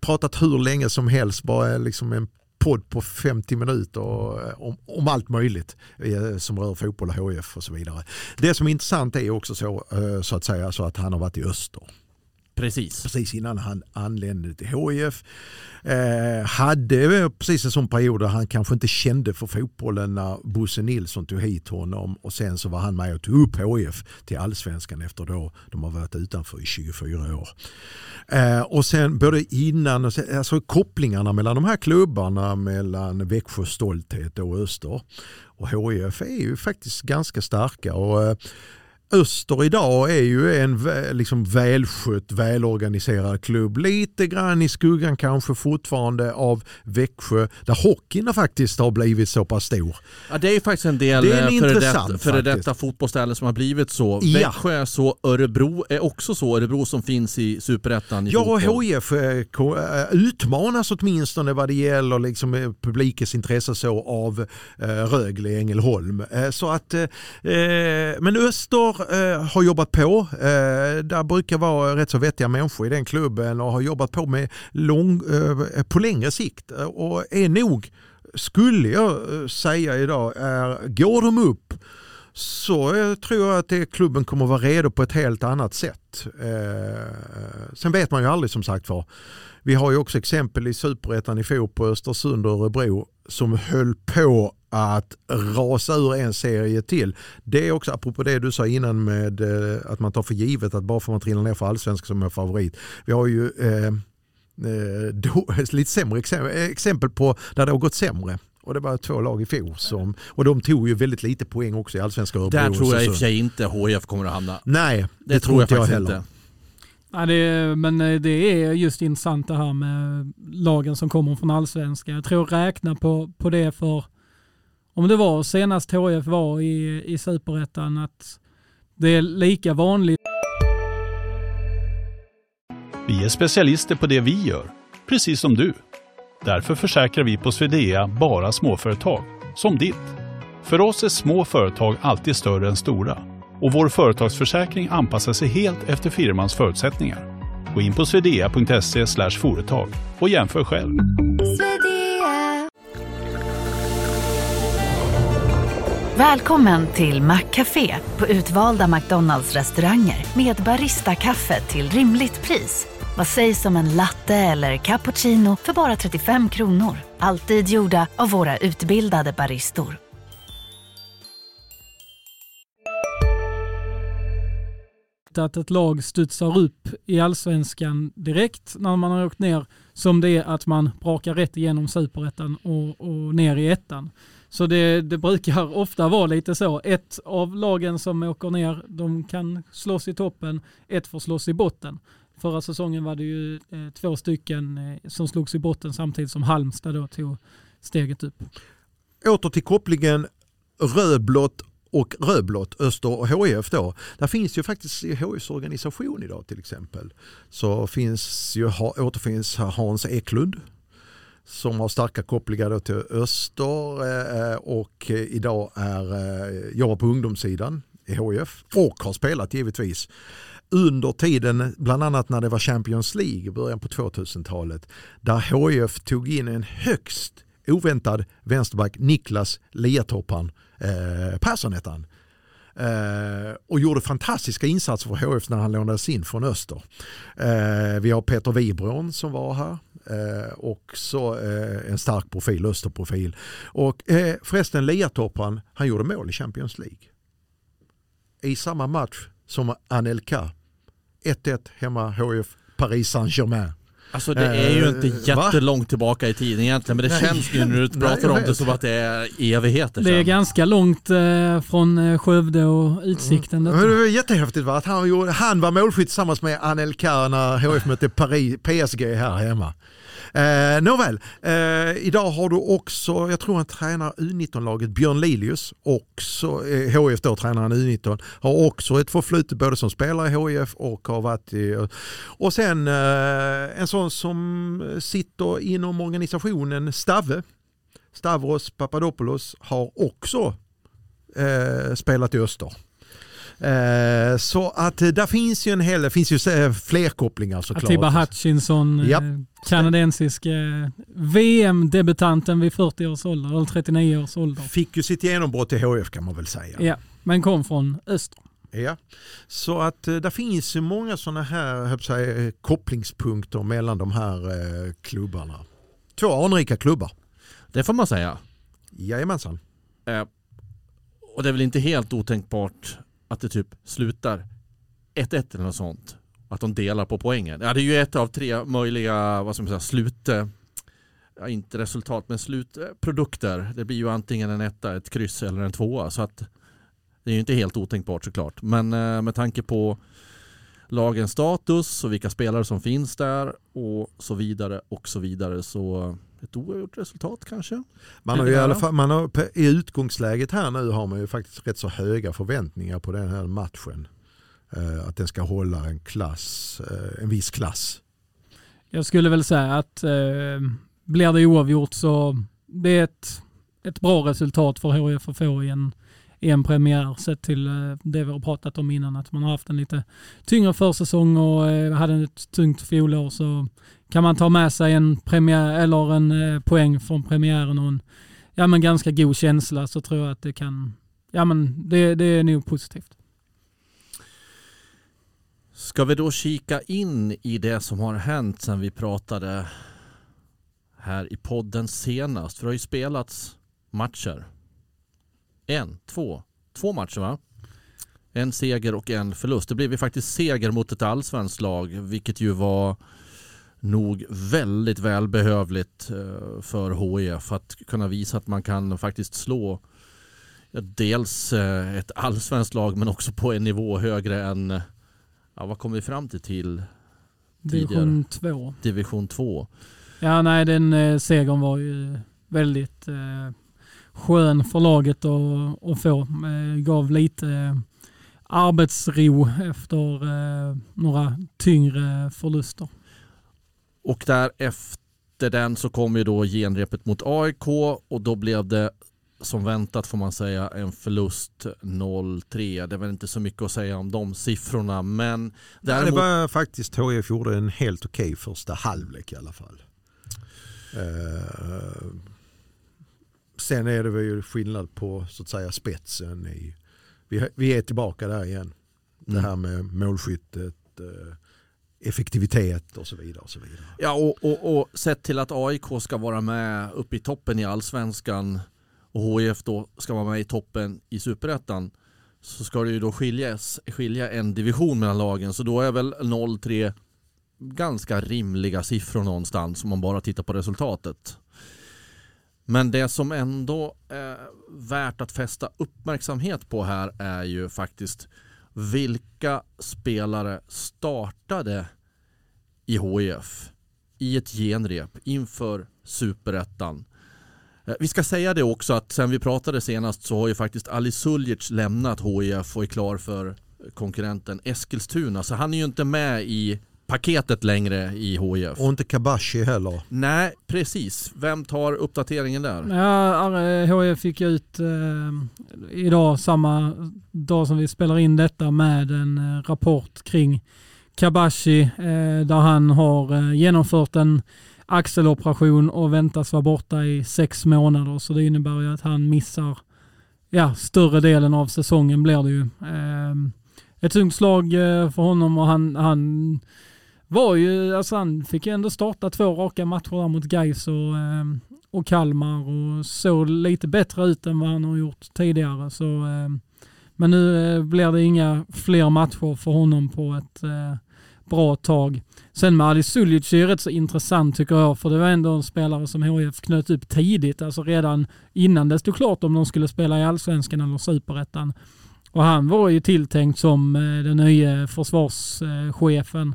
Speaker 2: pratat hur länge som helst, bara liksom en podd på 50 minuter eh, om, om allt möjligt eh, som rör fotboll och HF och så vidare. Det som är intressant är också så, eh, så att säga så att han har varit i öster
Speaker 1: Precis.
Speaker 2: precis innan han anlände till HIF. Eh, hade precis en sån period där han kanske inte kände för fotbollen när Bosse Nilsson tog hit honom och sen så var han med och tog upp HIF till allsvenskan efter då de har varit utanför i 24 år. Eh, och sen både innan och sen, alltså kopplingarna mellan de här klubbarna mellan Växjö stolthet och Öster och HIF är ju faktiskt ganska starka. Och, eh, Öster idag är ju en liksom välskött, välorganiserad klubb. Lite grann i skuggan kanske fortfarande av Växjö där hockeyn faktiskt har blivit så pass stor.
Speaker 1: Ja, det är ju faktiskt en del
Speaker 2: Det är en
Speaker 1: eh, före detta, före detta fotbollsställen som har blivit så.
Speaker 2: Ja.
Speaker 1: Växjö är så, Örebro är också så. Örebro som finns i superettan i
Speaker 2: Ja, och. HIF eh, eh, utmanas åtminstone vad det gäller liksom, publikens intresse så av Rögle i Ängelholm. Så att, men Öster eh, har jobbat på. Eh, där brukar vara rätt så vettiga människor i den klubben och har jobbat på med lång, eh, på längre sikt och är nog, skulle jag eh, säga idag, är, går de upp så eh, tror jag att det, klubben kommer vara redo på ett helt annat sätt. Eh, sen vet man ju aldrig som sagt var. Vi har ju också exempel i superettan i fotboll, Östersund och Örebro som höll på att rasa ur en serie till. Det är också apropå det du sa innan med eh, att man tar för givet att bara för man trillar ner för allsvenskan som är favorit. Vi har ju eh, eh, då, [LAUGHS] lite sämre exempel, exempel på där det har gått sämre. Och det var två lag i fjol som, och de tog ju väldigt lite poäng också i allsvenska Örebro.
Speaker 1: Där tror jag i och för sig inte HIF kommer att hamna.
Speaker 2: Nej, det,
Speaker 1: Det, tror jag
Speaker 2: inte
Speaker 1: faktiskt
Speaker 2: heller.
Speaker 1: inte.
Speaker 3: Ja, det är, men eh, det är just intressant det här med lagen som kommer från allsvenskan. Jag tror räkna på, på det för, om det var senast HF var i, i superettan, att det är lika vanligt
Speaker 6: Vi är specialister på det vi gör, precis som du. Därför försäkrar vi på Swedea bara småföretag, som ditt. För oss är små företag alltid större än stora och vår företagsförsäkring anpassar sig helt efter firmans förutsättningar. Gå in på swedea.se företag och jämför själv.
Speaker 7: Välkommen till Maccafé på utvalda McDonalds restauranger med Baristakaffe till rimligt pris. Vad sägs om en latte eller cappuccino för bara 35 kronor? Alltid gjorda av våra utbildade baristor.
Speaker 3: Att ett lag studsar upp i allsvenskan direkt när man har åkt ner som det är att man brakar rätt igenom superettan och, och ner i ettan. Så det, det brukar ofta vara lite så. Ett av lagen som åker ner, de kan slåss i toppen, ett får slåss i botten. Förra säsongen var det ju eh, två stycken eh, som slogs i botten samtidigt som Halmstad då tog steget upp.
Speaker 2: Åter till kopplingen rödblått och rödblått, Öster och HIF då. Där finns ju faktiskt i HIFs organisation idag till exempel. Så finns ju, återfinns Hans Eklund som har starka kopplingar då till Öster eh, och idag är, eh, jobbar på ungdomssidan i HIF och har spelat givetvis under tiden, bland annat när det var Champions League i början på 2000-talet, där HIF tog in en högst oväntad vänsterback, Niklas Liatoppan eh, Persson hette han. Eh, och gjorde fantastiska insatser för HF när han lånades in från Öster. Eh, vi har Peter Wibron som var här. Eh, också eh, en stark profil, Österprofil. Och eh, förresten Liatoppan, han gjorde mål i Champions League. I samma match som Anelka 1-1 hemma HF Paris Saint-Germain.
Speaker 1: Alltså det är ju inte jättelångt Va? tillbaka i tiden egentligen men det Nej, känns ju när du [LAUGHS] pratar om det som att det är evigheter
Speaker 3: Det är ganska långt eh, från Skövde och utsikten.
Speaker 2: Mm. Men det var jättehäftigt va? att han, han var målskytt tillsammans med Anelka när HF mötte Paris, PSG här hemma. Eh, nåväl, eh, idag har du också, jag tror han tränar U19-laget, Björn Lilius, också, eh, HIF då tränar han U19, har också ett förflutet både som spelare i HIF och har varit i, eh, och sen eh, en sån som sitter inom organisationen Stave, Stavros Papadopoulos har också eh, spelat i Öster. Eh, så att eh, där finns ju en hel det finns ju eh, fler kopplingar såklart.
Speaker 3: Atiba Hutchinson, yep. kanadensisk VM-debutanten vid 40 års ålder, eller 39 års ålder.
Speaker 2: Fick ju sitt genombrott i HF kan man väl säga.
Speaker 3: Ja, men kom från öster.
Speaker 2: Ja, så att där finns ju många sådana här säga, kopplingspunkter mellan de här klubbarna. Två anrika klubbar.
Speaker 1: Det får man säga.
Speaker 2: Jajamensan.
Speaker 1: Eh, och det är väl inte helt otänkbart att det typ slutar 1-1 eller något sånt. Att de delar på poängen. Ja, det är ju ett av tre möjliga vad ska man säga, slut... Eh, ja, inte resultat, men slutprodukter. Det blir ju antingen en etta, ett kryss eller en tvåa. Så att det är ju inte helt otänkbart såklart. Men eh, med tanke på lagens status och vilka spelare som finns där och så vidare och så vidare så ett oavgjort resultat kanske.
Speaker 2: Man har i alla fall, man har, I utgångsläget här nu har man ju faktiskt rätt så höga förväntningar på den här matchen. Eh, att den ska hålla en klass, eh, en viss klass.
Speaker 3: Jag skulle väl säga att eh, blir det oavgjort så det är ett, ett bra resultat för HIF att få i en, i en premiär sett till eh, det vi har pratat om innan. Att man har haft en lite tyngre försäsong och eh, hade ett tungt fjolår så kan man ta med sig en, premiär, eller en eh, poäng från premiären och en ja, men ganska god känsla så tror jag att det kan, ja men det, det är nog positivt.
Speaker 1: Ska vi då kika in i det som har hänt sedan vi pratade här i podden senast? För det har ju spelats matcher. En, två, två matcher va? En seger och en förlust. Det blev ju faktiskt seger mot ett allsvenskt lag, vilket ju var nog väldigt välbehövligt eh, för HIF att kunna visa att man kan faktiskt slå dels eh, ett allsvenskt lag men också på en nivå högre än, ja, vad kom vi fram till till
Speaker 3: Division 2.
Speaker 1: Division 2.
Speaker 3: Ja, nej den eh, segern var ju väldigt eh, skön för laget att, att få. Eh, gav lite eh, arbetsro efter eh, några tyngre förluster.
Speaker 1: Och därefter den så kom ju då genrepet mot AIK och då blev det som väntat får man säga en förlust 0-3. Det är väl inte så mycket att säga om de siffrorna men
Speaker 2: däremot... Det var faktiskt HIF gjorde en helt okej okay första halvlek i alla fall. Uh, sen är det väl skillnad på så att säga spetsen i... Vi, vi är tillbaka där igen. Det mm. här med målskyttet. Uh, effektivitet och så vidare. Och så vidare.
Speaker 1: Ja, och, och, och sett till att AIK ska vara med uppe i toppen i allsvenskan och HIF då ska vara med i toppen i superettan så ska det ju då skiljas, skilja en division mellan lagen så då är väl 0-3 ganska rimliga siffror någonstans om man bara tittar på resultatet. Men det som ändå är värt att fästa uppmärksamhet på här är ju faktiskt vilka spelare startade i HIF i ett genrep inför superettan? Eh, vi ska säga det också att sen vi pratade senast så har ju faktiskt Ali Suljic lämnat HIF och är klar för konkurrenten Eskilstuna. Så han är ju inte med i paketet längre i HIF.
Speaker 2: Och inte Kabashi heller.
Speaker 1: Nej, precis. Vem tar uppdateringen där?
Speaker 3: Ja, HIF fick ut eh, idag, samma dag som vi spelar in detta, med en eh, rapport kring Kabashi eh, där han har eh, genomfört en axeloperation och väntas vara borta i sex månader. Så det innebär ju att han missar ja, större delen av säsongen blir det ju. Eh, ett tungt slag eh, för honom och han, han var ju, alltså han fick ju ändå starta två raka matcher där mot Gais och, ehm, och Kalmar och såg lite bättre ut än vad han har gjort tidigare. Så, ehm, men nu eh, blir det inga fler matcher för honom på ett eh, bra tag. Sen med Ali Suljic är rätt så intressant tycker jag, för det var ändå en spelare som HIF knöt upp tidigt, alltså redan innan det stod klart om de skulle spela i Allsvenskan eller Superettan. Och han var ju tilltänkt som eh, den nya försvarschefen.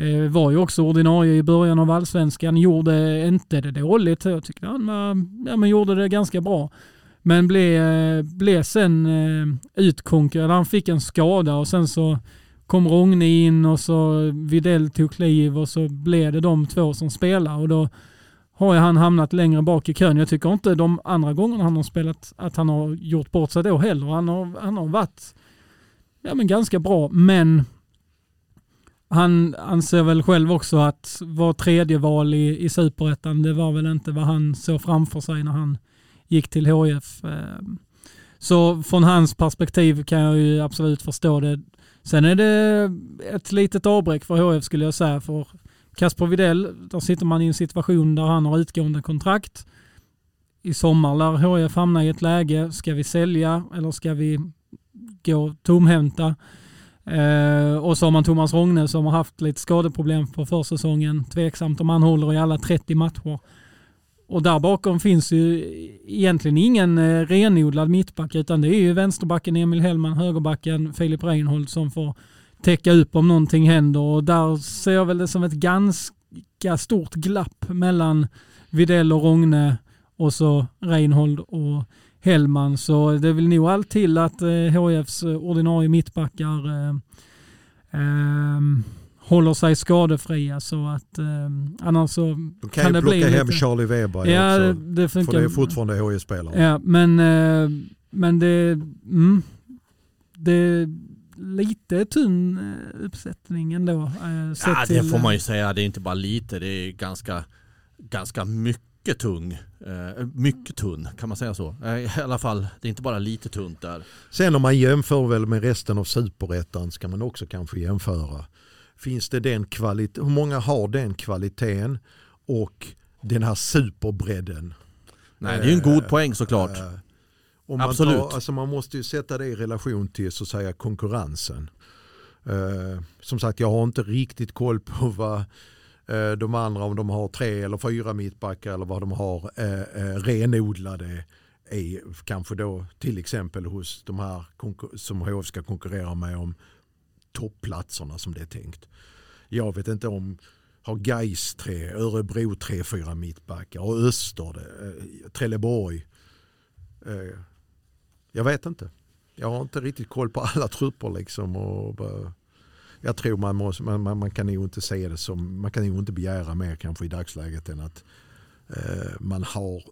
Speaker 3: Eh, var ju också ordinarie i början av allsvenskan, gjorde inte det dåligt. Jag tyckte han var, ja, men gjorde det ganska bra. Men blev, eh, blev sen eh, utkonkurrerad. Han fick en skada och sen så kom Rogne in och så Videll tog kliv och så blev det de två som spelade och då har ju han hamnat längre bak i kön. Jag tycker inte de andra gångerna han har spelat att han har gjort bort sig då heller. Han har, han har varit ja, men ganska bra, men han anser väl själv också att var tredje val i, i superettan, det var väl inte vad han såg framför sig när han gick till HIF. Ehm, så från hans perspektiv kan jag ju absolut förstå det. Sen är det ett litet avbräck för HIF skulle jag säga. För Kasper Videll, där sitter man i en situation där han har utgående kontrakt. I sommar lär HIF hamna i ett läge, ska vi sälja eller ska vi gå tomhänta? Eh, och så har man Thomas Rogne som har haft lite skadeproblem på försäsongen. Tveksamt om han håller i alla 30 matcher. Och där bakom finns ju egentligen ingen eh, renodlad mittback utan det är ju vänsterbacken Emil Hellman, högerbacken Filip Reinhold som får täcka upp om någonting händer och där ser jag väl det som ett ganska stort glapp mellan Videll och Rogne och så Reinhold och Hellman. Så det vill nog allt till att eh, HIFs ordinarie mittbackar eh, eh, håller sig skadefria så att eh, annars så
Speaker 2: De kan,
Speaker 3: kan det bli
Speaker 2: plocka hem
Speaker 3: lite...
Speaker 2: Charlie Weber
Speaker 3: Ja,
Speaker 2: också.
Speaker 3: det funkar.
Speaker 2: För det är fortfarande HIF-spelare.
Speaker 3: Ja, men, eh, men det, mm, det är lite tunn eh, uppsättning ändå. eh, sett
Speaker 1: Ja, det
Speaker 3: till,
Speaker 1: får man ju säga. Det är inte bara lite, det är ganska, ganska mycket tung. Eh, mycket tunn, kan man säga så? Eh, I alla fall, det är inte bara lite tunt där.
Speaker 2: Sen om man jämför väl med resten av superettan ska man också kanske jämföra. Finns det den kvalitet, hur många har den kvaliteten och den här superbredden?
Speaker 1: Nej, det är ju en god poäng såklart.
Speaker 2: Eh, man,
Speaker 1: Absolut.
Speaker 2: tar, alltså man måste ju sätta det i relation till så säga konkurrensen. Eh, som sagt, jag har inte riktigt koll på vad eh, Eh, de andra, om de har tre eller fyra mittbackar eller vad de har eh, eh renodlade är kanske då till exempel hos de här som HF ska konkurrera med om toppplatserna som det är tänkt. Jag vet inte om har Gais tre, Örebro tre, fyra mittbackar och Öster, det, eh, Trelleborg. Eh, jag vet inte. Jag har inte riktigt koll på alla trupper liksom. Och bara, jag tror man, måste, man, man, man kan nog inte se det som, man kan nog inte begära mer kanske i dagsläget än att eh, man har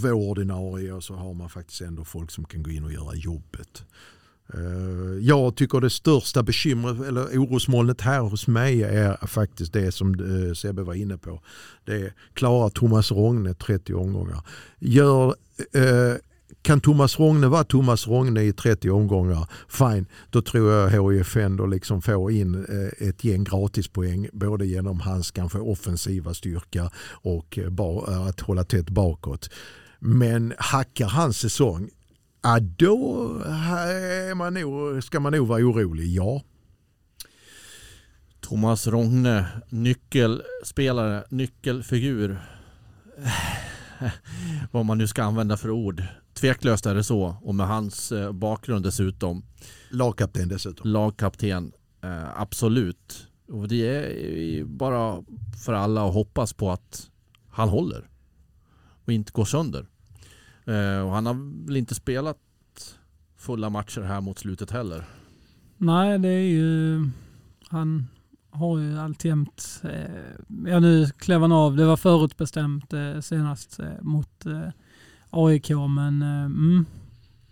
Speaker 2: två ordinarie och så har man faktiskt ändå folk som kan gå in och göra jobbet. Eh, Jag tycker det största bekymret eller orosmolnet här hos mig är faktiskt det som eh, Sebbe var inne på. Det är klarar Thomas Rogne 30 omgångar. Gör, eh, kan Thomas Rogne vara Thomas Rogne i 30 omgångar, fine, då tror jag HIF ändå liksom får in eh, ett gäng gratispoäng både genom hans kanske offensiva styrka och eh, eh, att hålla tätt bakåt. Men hackar hans säsong, ja, då är man nog, ska man nog vara orolig, ja.
Speaker 1: Thomas Rogne, nyckelspelare, nyckelfigur. [SIGHS] Vad man nu ska använda för ord. Tveklöst är det så och med hans eh, bakgrund dessutom.
Speaker 2: Lagkapten dessutom.
Speaker 1: Lagkapten, eh, absolut. Och det är bara för alla att hoppas på att han håller och inte går sönder. Eh, och han har väl inte spelat fulla matcher här mot slutet heller.
Speaker 3: Nej, det är ju... Han har ju alltjämt... Eh, ja, nu klev han av. Det var förutbestämt eh, senast eh, mot eh, AIK, men eh, mm,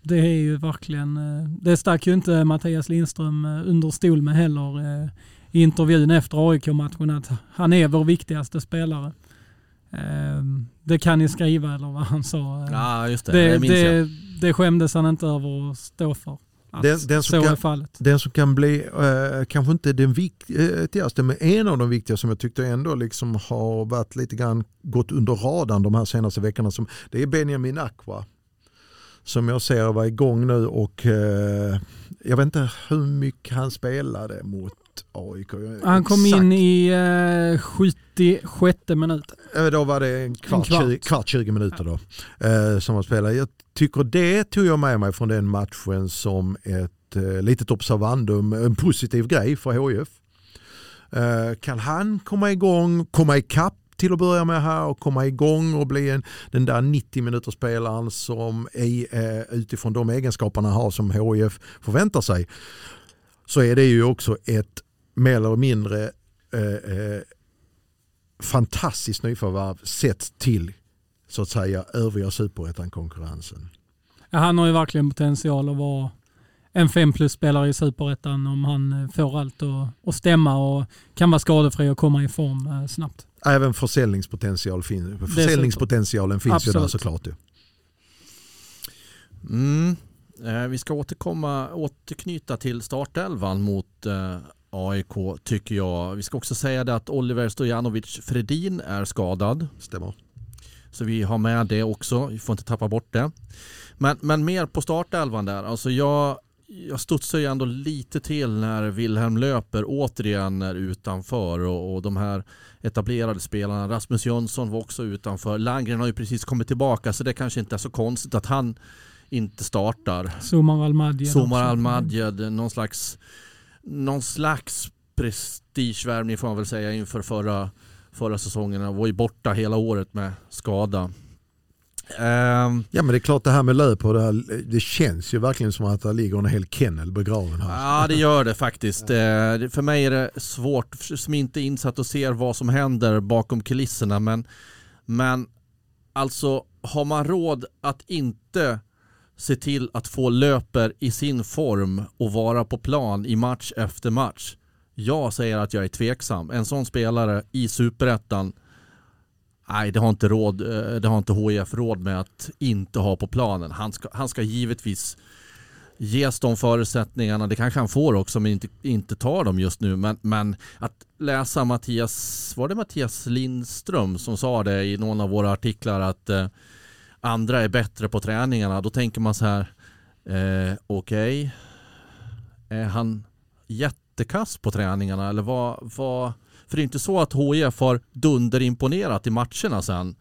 Speaker 3: det är ju verkligen... Eh, det stack ju inte Mattias Lindström eh, under stol med heller i intervjun efter AIK-matchen att han är vår viktigaste spelare. Eh, det kan ni skriva eller vad han sa.
Speaker 1: Ja, just det.
Speaker 3: det,
Speaker 1: det minns jag.
Speaker 3: det, det skämdes han inte över att stå för.
Speaker 2: Den- den som
Speaker 3: så
Speaker 2: kan-
Speaker 3: är fallet.
Speaker 2: Den som kan bli, eh, kanske inte den viktigaste, men en av de viktiga som jag tyckte ändå liksom har varit lite grann gått under radarn de här senaste veckorna. Som, det är Benjamin Aqua. Som jag ser var igång nu och eh, jag vet inte hur mycket han spelade mot AIK.
Speaker 3: Han kom
Speaker 2: Exakt.
Speaker 3: in i eh, 76 minuten.
Speaker 2: Eh, Då var det en kvart,
Speaker 3: En kvart.
Speaker 2: 20, kvart 20 minuter då, eh, som han spelade. Jag tycker det tog jag med mig från den matchen som ett eh, litet observandum, en positiv grej för HIF. Eh, kan han komma igång, komma ikapp till att börja med här och komma igång och bli en, den där 90 minuters spelaren som är, eh, utifrån de egenskaperna han har som HIF förväntar sig så är det ju också ett mer eller mindre eh, eh, fantastiskt nyförvärv sett till så att säga övriga superettan-konkurrensen.
Speaker 3: Ja, han har ju verkligen potential att vara en 5 plus-spelare i superettan om han eh, får allt att, stämma och kan vara skadefri och komma i form eh, snabbt.
Speaker 2: Även försäljningspotential fin- försäljningspotentialen finns ju där
Speaker 3: Absolut.
Speaker 2: såklart. Ju.
Speaker 1: Mm. Eh, vi ska återkomma, återknyta till startelvan mot eh, AIK tycker jag. Vi ska också säga det att Oliver Stojanovic Fredin är skadad.
Speaker 2: Stämmer.
Speaker 1: Så vi har med det också. Vi får inte tappa bort det. Men, men mer på startelvan där. Alltså jag, jag studsar ju ändå lite till när Wilhelm Löper återigen är utanför och, och de här etablerade spelarna. Rasmus Jönsson var också utanför. Landgren har ju precis kommit tillbaka så det kanske inte är så konstigt att han inte startar.
Speaker 3: Somar Al-Madjed.
Speaker 1: Somar
Speaker 3: också.
Speaker 1: Al-Madjed, någon slags, någon slags prestigevärvning får man väl säga inför förra, förra säsongen. Han var ju borta hela året med skada. Ehm,
Speaker 2: Ja men det är klart det här med löp och det, här, det känns ju verkligen som att det ligger en hel kennel begraven här.
Speaker 1: ja det gör det faktiskt. Eh, för mig är det svårt, som inte är insatt och ser vad som händer bakom kulisserna. Men, men alltså har man råd att inte se till att få löper i sin form och vara på plan i match efter match. Jag säger att jag är tveksam. En sån spelare i superettan Nej, det har inte, råd, eh, det har inte HIF råd med att inte ha på planen. Han ska, han ska givetvis ges de förutsättningarna. Det kanske han får också men inte, inte tar dem just nu. Men, men att läsa Mattias, var det Mattias Lindström som sa det i någon av våra artiklar att eh, andra är bättre på träningarna. Då tänker man så här, eh, okej, är han jättekass på träningarna eller vad, vad för det är inte så att HIF har dunderimponerat i matcherna sen.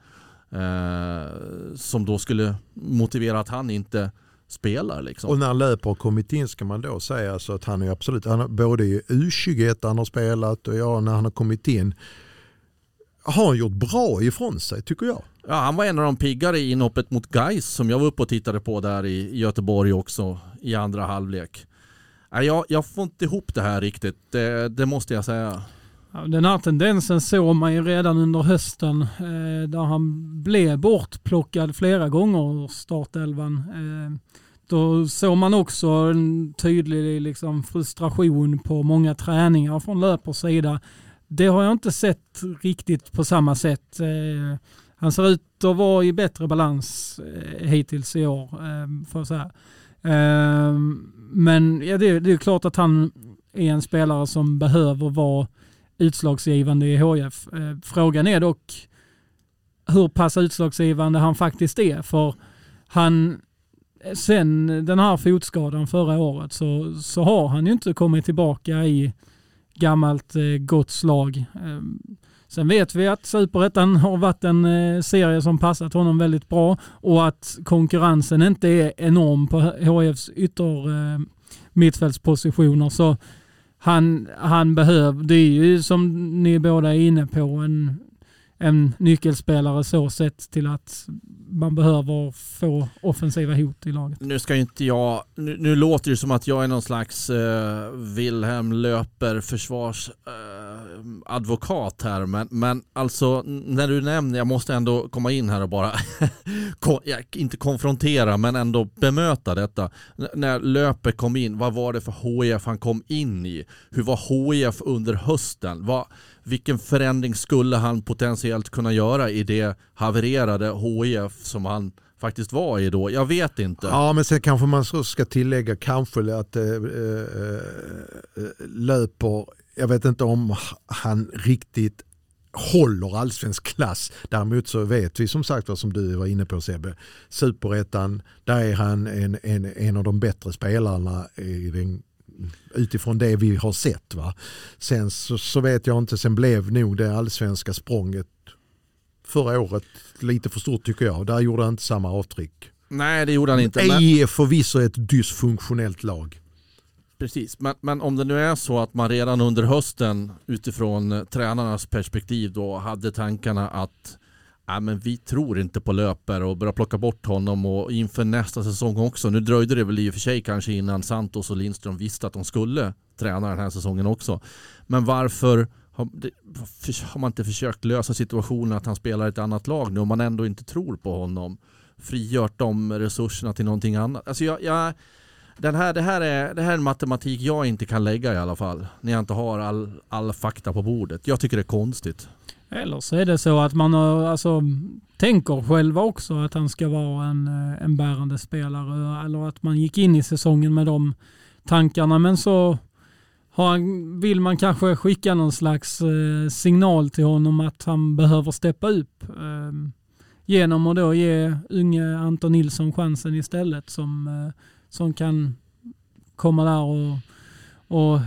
Speaker 1: Eh, som då skulle motivera att han inte spelar liksom.
Speaker 2: Och när Löper har kommit in ska man då säga så att han är absolut, han har, både i U21 han har spelat och ja, när han har kommit in har han gjort bra ifrån sig tycker jag.
Speaker 1: Ja, han var en av de piggare i inhoppet mot Gais som jag var uppe och tittade på där i Göteborg också i andra halvlek. Jag, jag får inte ihop det här riktigt, det, det måste jag säga.
Speaker 3: Den här tendensen såg man ju redan under hösten eh, där han blev bortplockad flera gånger ur startelvan. Eh, då såg man också en tydlig liksom, frustration på många träningar från löpers sida. Det har jag inte sett riktigt på samma sätt. Eh, han ser ut att vara i bättre balans eh, hittills i år. Eh, för så här. Men ja, det, det är klart att han är en spelare som behöver vara utslagsgivande i HF. Eh, frågan är dock hur pass utslagsgivande han faktiskt är. För han, sen den här fotskadan förra året så, så har han ju inte kommit tillbaka i gammalt eh, gott slag. Ehm, Sen vet vi att Superettan har varit en eh, serie som passat honom väldigt bra och att konkurrensen inte är enorm på HFs ytter eh, mittfältspositioner. Så han, han behöver, det är ju som ni båda är inne på, en, en nyckelspelare så sett till att man behöver få offensiva hot i laget.
Speaker 1: Nu ska inte jag, nu, nu låter det som att jag är någon slags eh, Wilhelm Löper försvarsadvokat eh, här men, men alltså när du nämner, jag måste ändå komma in här och bara [LAUGHS] kon, inte konfrontera men ändå bemöta detta. N när Löper kom in, vad var det för HIF han kom in i? Hur var HIF under hösten? Vad, vilken förändring skulle han potentiellt kunna göra i det havererade HIF som han faktiskt var i då? Jag vet inte.
Speaker 2: Ja, men sen kanske man ska tillägga kanske att äh, äh, löper, jag vet inte om han riktigt håller allsvensk klass. Däremot så vet vi som sagt vad som du var inne på Sebbe. Superettan, där är han en, en, en av de bättre spelarna i den utifrån det vi har sett. Va? Sen så, så, vet jag inte, sen blev nog det allsvenska språnget förra året lite för stort tycker jag. Där gjorde han inte samma avtryck.
Speaker 1: Nej det gjorde han inte.
Speaker 2: EI är förvisso ett dysfunktionellt lag.
Speaker 1: Precis, men, men om det nu är så att man redan under hösten utifrån tränarnas perspektiv då hade tankarna att Nej, men vi tror inte på löper och börjar plocka bort honom och inför nästa säsong också. Nu dröjde det väl i och för sig kanske innan Santos och Lindström visste att de skulle träna den här säsongen också. Men varför har, har man inte försökt lösa situationen att han spelar i ett annat lag nu om man ändå inte tror på honom? Frigört de resurserna till någonting annat. Alltså jag, jag den här, det, här är, det här är en matematik jag inte kan lägga i alla fall. När jag inte har all, all fakta på bordet. Jag tycker det är konstigt.
Speaker 3: Eller så är det så att man alltså, tänker själva också att han ska vara en, eh, en bärande spelare. Eller att man gick in i säsongen med de tankarna. Men så har, vill man kanske skicka någon slags eh, signal till honom att han behöver steppa upp. Eh, genom att då ge unge Anton Nilsson chansen istället som, eh, som kan komma där och, och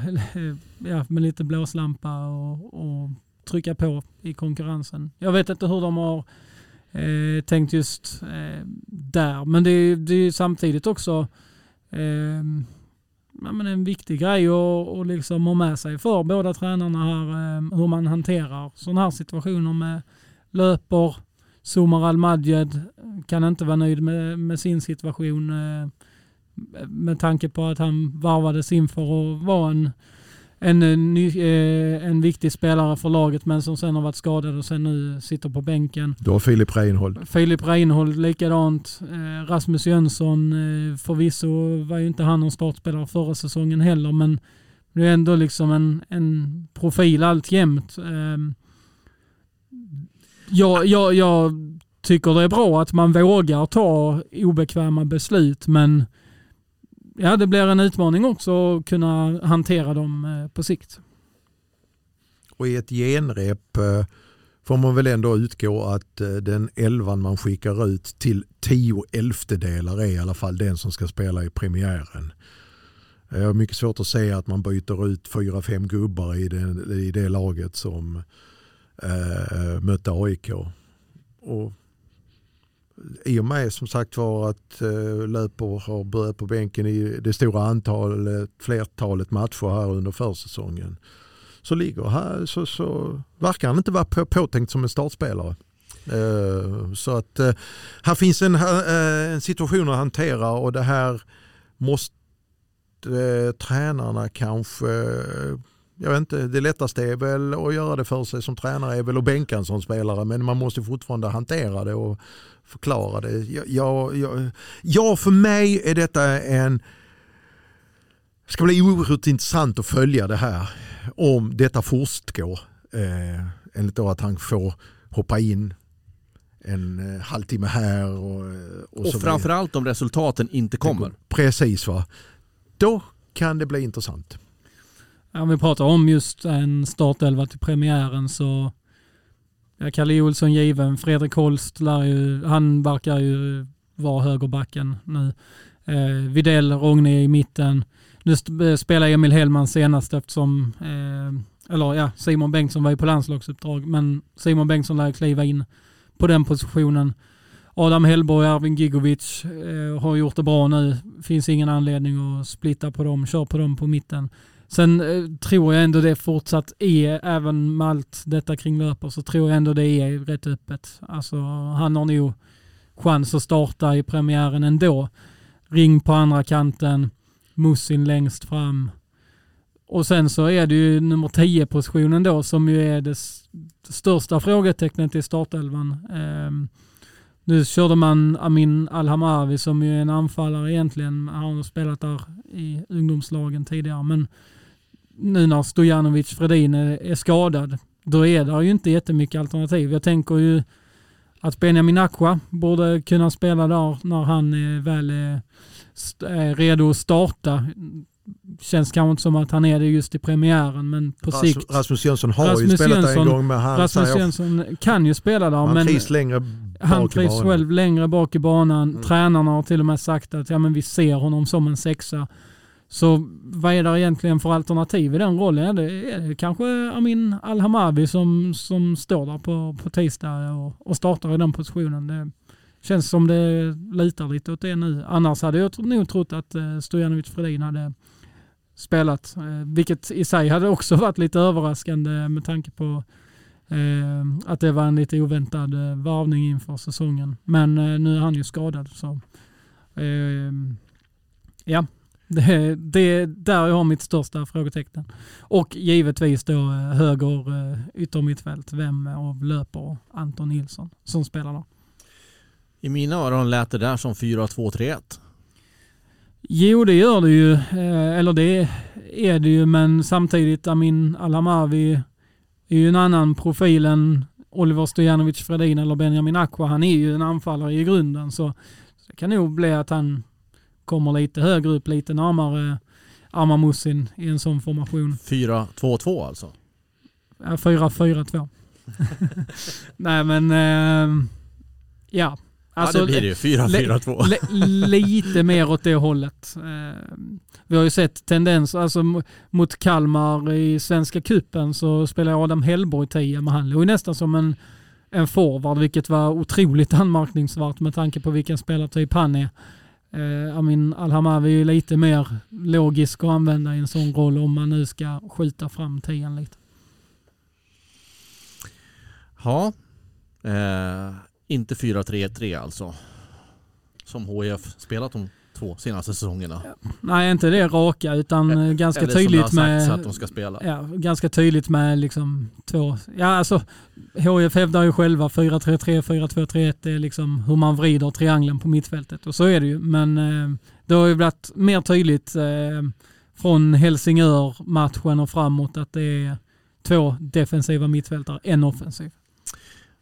Speaker 3: [LAUGHS] ja, med lite blåslampa och, och trycka på i konkurrensen. Jag vet inte hur de har eh, tänkt just eh, där, men det, är, det är samtidigt också eh, ja, men en viktig grej att och liksom ha med sig för båda tränarna här eh, hur man hanterar sådana här situationer med löper, Somar Al-Majed eh, kan inte vara nöjd med, med sin situation eh, med tanke på att han varvades inför att vara en en, eh, en viktig spelare för laget men som sen har varit skadad och sen nu sitter på bänken.
Speaker 2: Då har Filip Reinhold.
Speaker 3: Filip Reinhold likadant. Eh, Rasmus Jönsson eh, förvisso var ju inte han någon startspelare förra säsongen heller men det är ändå liksom en, en profil alltjämt. Ehm, jag, jag, jag tycker det är bra att man vågar ta obekväma beslut men ja, det blir en utmaning också att kunna hantera dem eh, på sikt.
Speaker 2: Och i ett genrep eh, får man väl ändå utgå att eh, den elvan man skickar ut till tio elftedelar är i alla fall den som ska spela i premiären. Jag har mycket svårt att se att man byter ut fyra, fem gubbar i det, i det laget som äh, mötte AIK. Och i och med som sagt var att uh, Löper har börjat på bänken i det stora antalet, eh, flertalet matcher här under försäsongen. Så ligger här så, så verkar han inte vara på, påtänkt som en startspelare. Eh, så att här finns en, en, situation att hantera och det här måste tränarna kanske jag vet inte, det lättaste är väl att göra det för sig som tränare är väl att bänka en sån spelare men man måste fortfarande hantera det och förklara det. Jag, jag, ja, för mig är detta en... Det ska bli oerhört intressant att följa det här om detta fortgår. Eh, enligt då att han får hoppa in en eh, halvtimme här. Och,
Speaker 1: och, och framförallt om resultaten inte kommer.
Speaker 2: Precis va. Då kan det bli intressant.
Speaker 3: Om vi pratar om just en startelva till premiären så Ja, Kalle Olsson given. Fredrik Holst lär ju, han verkar ju vara högerbacken nu. Eh, Videll, Rogne i mitten. Nu eh, spelar Emil Hellman senast eftersom, eh, eller ja, Simon Bengtsson var ju på landslagsuppdrag, men Simon Bengtsson lär kliva in på den positionen. Adam Hellborg och Arvin Gigovic eh, har gjort det bra nu. Finns ingen anledning att splitta på dem. Kör på dem på mitten. Sen eh, tror jag ändå det fortsatt är, även med allt detta kring löper, så tror jag ändå det är rätt öppet. Alltså han har nog chans att starta i premiären ändå. Ring på andra kanten, Mussin längst fram. Och sen så är det ju nummer 10 positionen då som ju är det största frågetecknet i startelvan. Um, nu körde man Amin Alhamavi som ju är en anfallare egentligen. Han har spelat där i ungdomslagen tidigare. Men nu när Stojanovic Fredin är, skadad, då är det ju inte jättemycket alternativ. Jag tänker ju att Benjamin Aqua borde kunna spela där när han är väl är, är redo att starta. Känns kanske inte som att han är det just i premiären men på
Speaker 2: Ras,
Speaker 3: sikt.
Speaker 2: Rasmus Jönsson har
Speaker 3: Rasmus
Speaker 2: ju spelat
Speaker 3: Jönsson,
Speaker 2: en gång men han,
Speaker 3: Rasmus Jönsson kan ju spela där.
Speaker 2: han
Speaker 3: men
Speaker 2: trivs längre
Speaker 3: han
Speaker 2: bak i
Speaker 3: trivs själv längre bak i banan.
Speaker 2: Mm.
Speaker 3: Tränarna har till och med sagt att ja, men vi ser honom som en sexa. Så vad är det egentligen för alternativ i den rollen? Ja, det är kanske Amin Alhamavi som, som står där på, på tisdag och, och startar i den positionen. Det känns som det litar lite åt det nu. Annars hade jag nog trott att eh, Stojanovic Fredin hade spelat, eh, vilket i sig hade också varit lite överraskande med tanke på Eh, att det var en lite oväntad eh, varvning inför säsongen. Men eh, nu är han ju skadad. Så, eh, ja, det, det är där jag har mitt största frågetecken. Och givetvis då eh, höger eh, yttermittfält. Vem av löper Anton Nilsson som spelar där?
Speaker 1: I mina öron lät det där som 4-2-3-1.
Speaker 3: Jo, det gör det ju. Eh, eller det är det ju, men samtidigt Amin Alhamavi är ju en annan profil än Oliver Stojanovic Fredin eller Benjamin Aqua. Han är ju en anfallare i grunden så det kan nog bli att han kommer lite högre upp, lite närmare Armar Musin i en sån formation.
Speaker 1: 4-2-2 alltså?
Speaker 3: Ja, 4-4-2. [LAUGHS] Nej men, eh, ja. Alltså,
Speaker 1: ja det blir det ju. 4-4-2.
Speaker 3: li- lite mer åt det hållet. Eh, vi har ju sett tendenser, alltså mot Kalmar i Svenska Kuppen så spelade Adam Hellborg 10, men han låg nästan som en, en forward, vilket var otroligt anmärkningsvärt med tanke på vilken spelartyp han är. Eh, Amin Alhamavi är lite mer logisk att använda i en sån roll om man nu ska skjuta fram tian lite.
Speaker 1: Ja. Eh, inte 4-3-3 alltså. Som HIF spelat de två senaste säsongerna.
Speaker 3: Nej, inte det raka utan eh, ganska
Speaker 1: Eller
Speaker 3: tydligt
Speaker 1: som det har
Speaker 3: med
Speaker 1: att de ska spela.
Speaker 3: Ja, ganska tydligt med liksom två... Ja, alltså HIF hävdar ju själva 4-3-3, 4-2-3-1. Det är liksom hur man vrider triangeln på mittfältet och så är det ju. Men eh, det har ju blivit mer tydligt eh, från Helsingör-matchen och framåt att det är två defensiva mittfältare, en offensiv.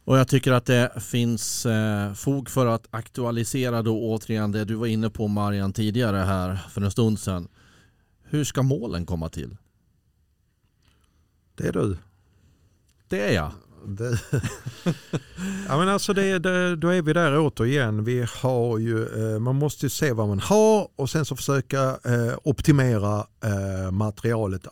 Speaker 1: Och jag tycker att det finns eh, fog för att aktualisera då återigen det du var inne på Marian tidigare här för en stund sedan. Hur ska målen komma till?
Speaker 2: Det är du.
Speaker 1: Det är jag.
Speaker 2: Det, [LAUGHS] ja, men alltså det, det, då är vi där återigen. Vi har ju, eh, man måste ju se vad man har och sen så försöka eh, optimera eh, materialet.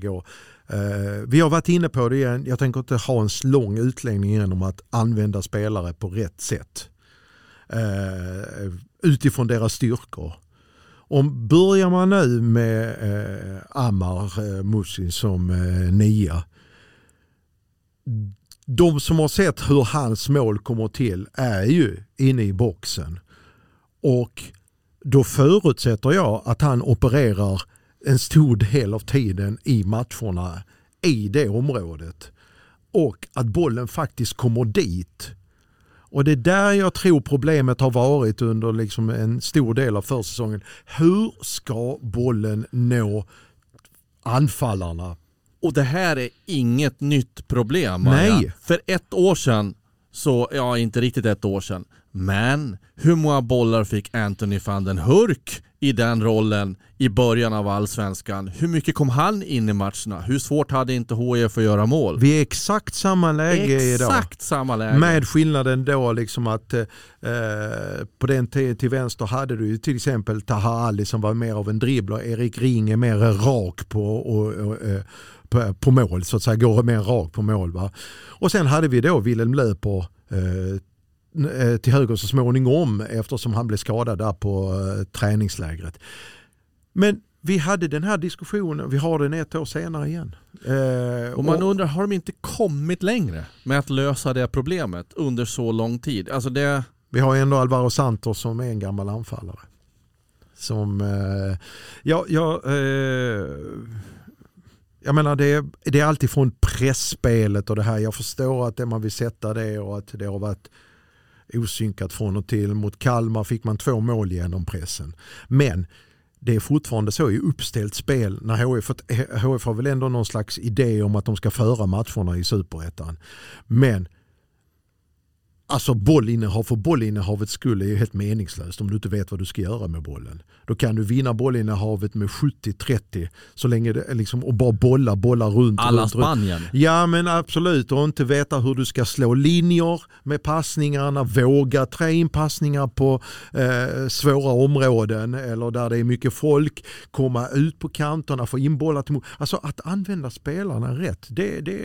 Speaker 2: Gå. Eh, Eh, vi har varit inne på det igen. Jag tänker inte ha en lång utläggning igen om att använda spelare på rätt sätt. Eh, utifrån deras styrkor. Om börjar man nu med eh, Ammar eh, Musin som eh, nia de som har sett hur hans mål kommer till är ju inne i boxen. Och då förutsätter jag att han opererar en stor del av tiden i matcherna i det området. Och att bollen faktiskt kommer dit. Och det är där jag tror problemet har varit under liksom en stor del av försäsongen. Hur ska bollen nå anfallarna
Speaker 1: Och det här är inget nytt problem.
Speaker 2: Nej.
Speaker 1: Maja. För ett år sedan, så, ja inte riktigt ett år sedan, men hur många bollar fick Anthony van den Hurk i den rollen i början av allsvenskan? Hur mycket kom han in i matcherna? Hur svårt hade inte HIF att göra mål?
Speaker 2: Vi är exakt samma läge idag.
Speaker 1: Exakt samma läge.
Speaker 2: Med skillnaden då liksom att eh, på den tiden till vänster hade du till exempel Taha Ali som var mer av en dribbler. Erik Ring är mer rak på, och, och, eh, på, på mål så att säga, går mer rak på mål. Va? Och sen hade vi då Wilhelm Löper eh, till höger så småningom eftersom han blev skadad där på eh, träningslägret. Men vi hade den här diskussionen, vi har den ett år senare igen. Eh,
Speaker 1: Och man undrar, har de inte kommit längre med att lösa det problemet under så lång tid? Alltså det...
Speaker 2: Vi har ändå Alvaro Santos som är en gammal anfallare. Som, eh, ja, ja, eh, jag menar det är, det är alltid från pressspelet och det här. Jag förstår att det man vill sätta det och att det har varit osynkat från och till. Mot Kalmar fick man två mål genom pressen. Men det är fortfarande så i uppställt spel när HF, HF har väl ändå någon slags idé om att de ska föra matcherna i superettan. Men Alltså bollinnehav för bollinnehavets skull är ju helt meningslöst om du inte vet vad du ska göra med bollen. Då kan du vinna bollinnehavet med 70-30 så länge det liksom och bara bolla, bolla runt.
Speaker 1: Alla
Speaker 2: runt, runt.
Speaker 1: Spanien.
Speaker 2: Ja men absolut och inte veta hur du ska slå linjer med passningarna, våga trä in passningar på eh, svåra områden eller där det är mycket folk, komma ut på kanterna, få in bollar till. Alltså att använda spelarna rätt, det, det,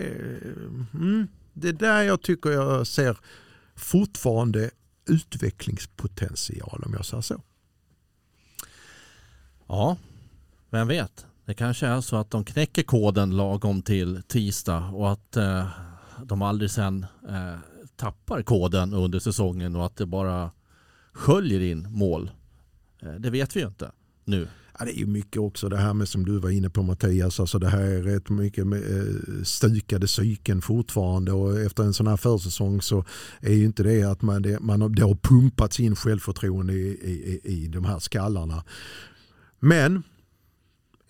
Speaker 2: mm, det är där jag tycker jag ser fortfarande utvecklingspotential om jag säger så.
Speaker 1: Ja, vem vet? Det kanske är så att de knäcker koden lagom till tisdag och att eh, de aldrig sen eh, tappar koden under säsongen och att det bara sköljer in mål. Eh, det vet vi ju inte nu.
Speaker 2: Ja, det är ju mycket också det här med som du var inne på Mattias, alltså det här är rätt mycket eh, stukade psyken fortfarande och efter en sån här försäsong så är ju inte det att man, det, man har, det har pumpats in självförtroende i, i, i de här skallarna. Men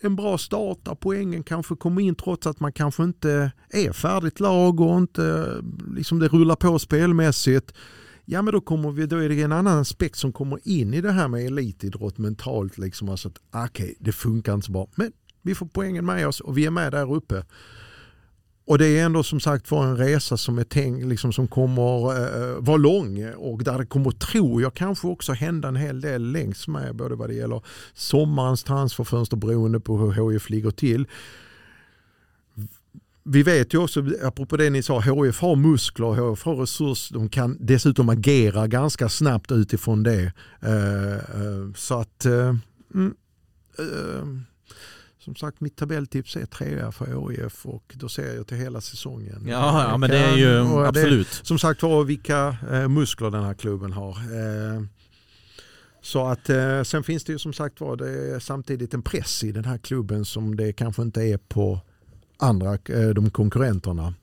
Speaker 2: en bra start där poängen kanske kommer in trots att man kanske inte är färdigt lag och inte eh, liksom det rullar på spelmässigt. Ja men då, kommer vi, då är det en annan aspekt som kommer in i det här med elitidrott mentalt. Liksom, alltså att ah, okej, okay, det funkar inte så bra. Men vi får poängen med oss och vi är med där uppe. Och det är ändå som sagt var en resa som är tänk, liksom, som kommer eh, eh, vara lång och där det kommer, tror jag, kanske också hända en hel del längs med både vad det gäller sommarens transferfönster beroende på hur HIF ligger till vi vet ju också, apropå det ni sa, HF har muskler, HF har resurser, de kan dessutom agera ganska snabbt utifrån det. Uh, så att, uh, mm, som sagt mitt tabelltips är trea för HIF och då ser jag till hela säsongen.
Speaker 1: Ja, ja men det är ju absolut.
Speaker 2: Det, som sagt var vilka muskler den här klubben har. Så att sen finns det ju som sagt var det är samtidigt en press i den här klubben som det kanske inte är på andra, eh, de konkurrenterna.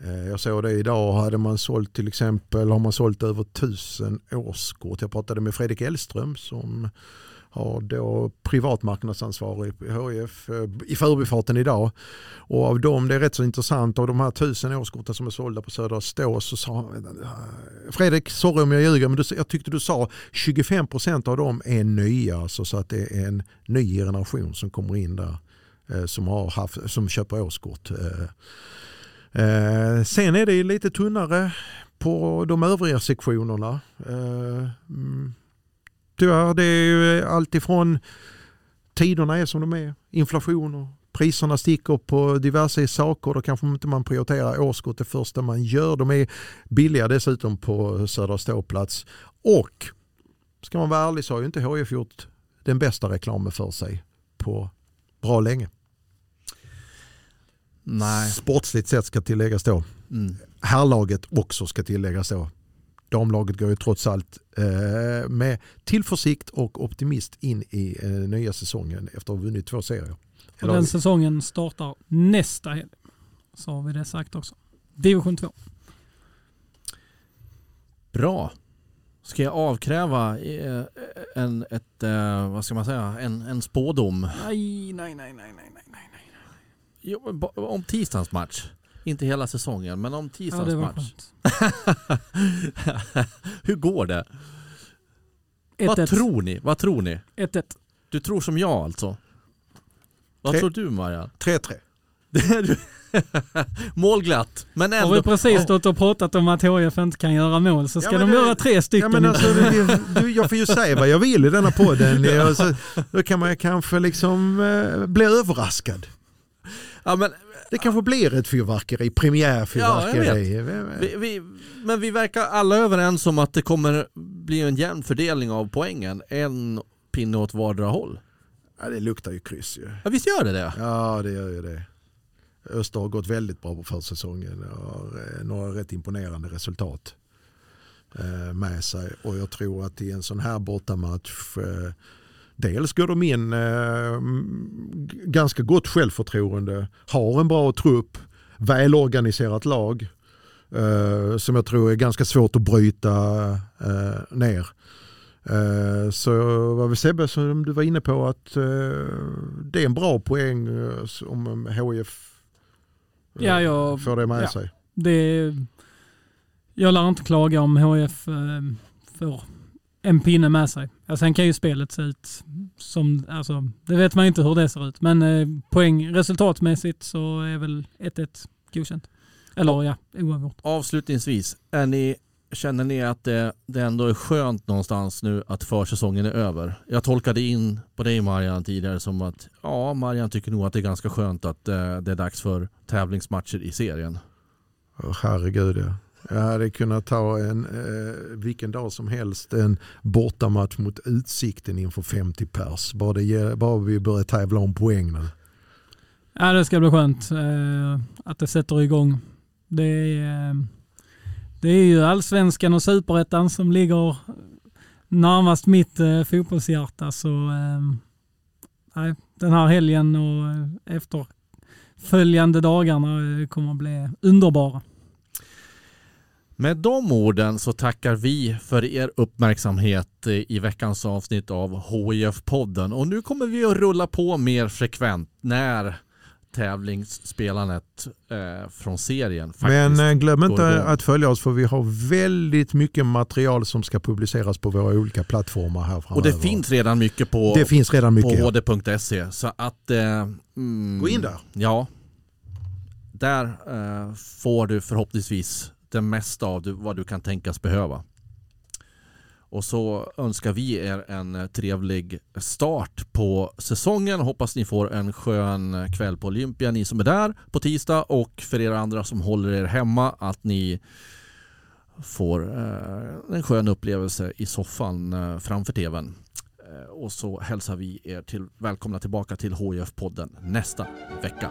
Speaker 2: Eh, jag såg det idag, hade man sålt till exempel, har man sålt över tusen årskort. Jag pratade med Fredrik Elström som har då privatmarknadsansvar i HIF eh, i förbifarten idag. Och av dem, det är rätt så intressant, av de här tusen årskorten som är sålda på Södra Stå så sa Fredrik, sorry om jag ljuger, men du, jag tyckte du sa 25% av dem är nya, alltså så att det är en ny generation som kommer in där. Eh, som, har haft, som köper årskort. Eh, eh, sen är det lite tunnare på de övriga sektionerna. Mm, tyvärr, det är ju alltifrån tiderna är som de är, inflation och priserna sticker på diverse saker. Då kanske inte man prioriterar årskort det första man gör. De är billiga dessutom på Södra ståplats. Och ska man vara ärlig så har ju inte HIF gjort den bästa reklamen för sig på bra länge.
Speaker 1: Nej.
Speaker 2: Sportsligt sett ska tilläggas då. Mm. Herrlaget också ska tilläggas då. Damlaget går ju trots allt eh, med tillförsikt och optimist in i eh, nya säsongen efter att ha vunnit två serier.
Speaker 3: Och den säsongen startar nästa helg. Så har vi det sagt också. Division 2.
Speaker 1: Bra. Ska jag avkräva eh, en, ett, eh, vad ska man säga, en, en spådom?
Speaker 3: Nej, nej, nej, nej, nej, nej, nej.
Speaker 1: Jo, om tisdagens match. Inte hela säsongen, men om tisdagens ja, match. [LAUGHS] Hur går det?
Speaker 3: 1
Speaker 1: Vad tror ni? Vad tror ni?
Speaker 3: 1-1.
Speaker 1: Du tror som jag alltså? Vad 3 tror du Marianne?
Speaker 2: 3-3. [LAUGHS]
Speaker 1: Målglatt. Men ändå.
Speaker 3: Har vi precis stått och pratat om att HIF inte kan göra mål så ska ja, de det, göra tre stycken.
Speaker 2: Ja, men alltså, det, du, jag får ju säga vad jag vill i denna podden. [LAUGHS] ja. så, då kan man kanske liksom eh, bli överraskad.
Speaker 1: Ja, men,
Speaker 2: det kanske blir ett fyrverkeri, premiärfyrverkeri.
Speaker 1: Ja, vi, vi, men vi verkar alla överens om att det kommer bli en jämn fördelning av poängen. En pinne åt vardera håll.
Speaker 2: Ja, det luktar ju kryss ju.
Speaker 1: Ja, visst gör det det?
Speaker 2: Ja, det gör ju det. Öster har gått väldigt bra på försäsongen och har några rätt imponerande resultat eh, med sig. Och jag tror att i en sån här bortamatch eh, dels går de in eh, ganska gott självförtroende, har en bra trupp, välorganiserat lag eh, som jag tror är ganska svårt att bryta ner. Så vad vi Sebbe, som du var inne på, att det är en bra poäng om HIF
Speaker 3: Ja, jag,
Speaker 2: får det med
Speaker 3: ja,
Speaker 2: sig.
Speaker 3: Det, jag lär inte klaga om HF eh, får en pinne med sig. Ja, sen kan ju spelet se ut som, alltså, det vet man inte hur det ser ut. Men eh, poäng resultatmässigt så är väl 1-1 godkänt. Eller ja, oavgjort.
Speaker 1: Avslutningsvis, är ni, känner ni att det, det ändå är skönt någonstans nu att försäsongen är över? Jag tolkade in på dig Marian tidigare som att ja, Marian tycker nog att det är ganska skönt att eh, det är dags för tävlingsmatcher i serien.
Speaker 2: Oh, herregud ja. Jag hade kunnat ta en, eh, vilken dag som helst en bortamatch mot Utsikten inför 50 pers. Bara, det, bara vi börjar tävla om poäng nu.
Speaker 3: Ja, det ska bli skönt eh, att det sätter igång. Det är, eh, det är ju allsvenskan och superettan som ligger närmast mitt eh, fotbollshjärta. Så, eh, den här helgen och eh, efterföljande dagarna eh, kommer att bli underbara.
Speaker 1: Med de orden så tackar vi för er uppmärksamhet eh, i veckans avsnitt av HIF-podden och nu kommer vi att rulla på mer frekvent när tävlingsspelandet eh, från serien
Speaker 2: Men eh, glöm inte att följa oss för vi har väldigt mycket material som ska publiceras på våra olika plattformar här framöver.
Speaker 1: Och det finns redan mycket på,
Speaker 2: det finns redan mycket,
Speaker 1: på hd.se. Så att... Eh,
Speaker 2: mm, Gå in där.
Speaker 1: Ja. Där eh, får du förhoppningsvis det mesta av vad du kan tänkas behöva. Och så önskar vi er en trevlig start på säsongen. Hoppas ni får en skön kväll på Olympia, ni som är där på tisdag och för er andra som håller er hemma att ni får eh, en skön upplevelse i soffan eh, framför tvn. Eh, och så hälsar vi er till, välkomna tillbaka till HIF-podden nästa vecka.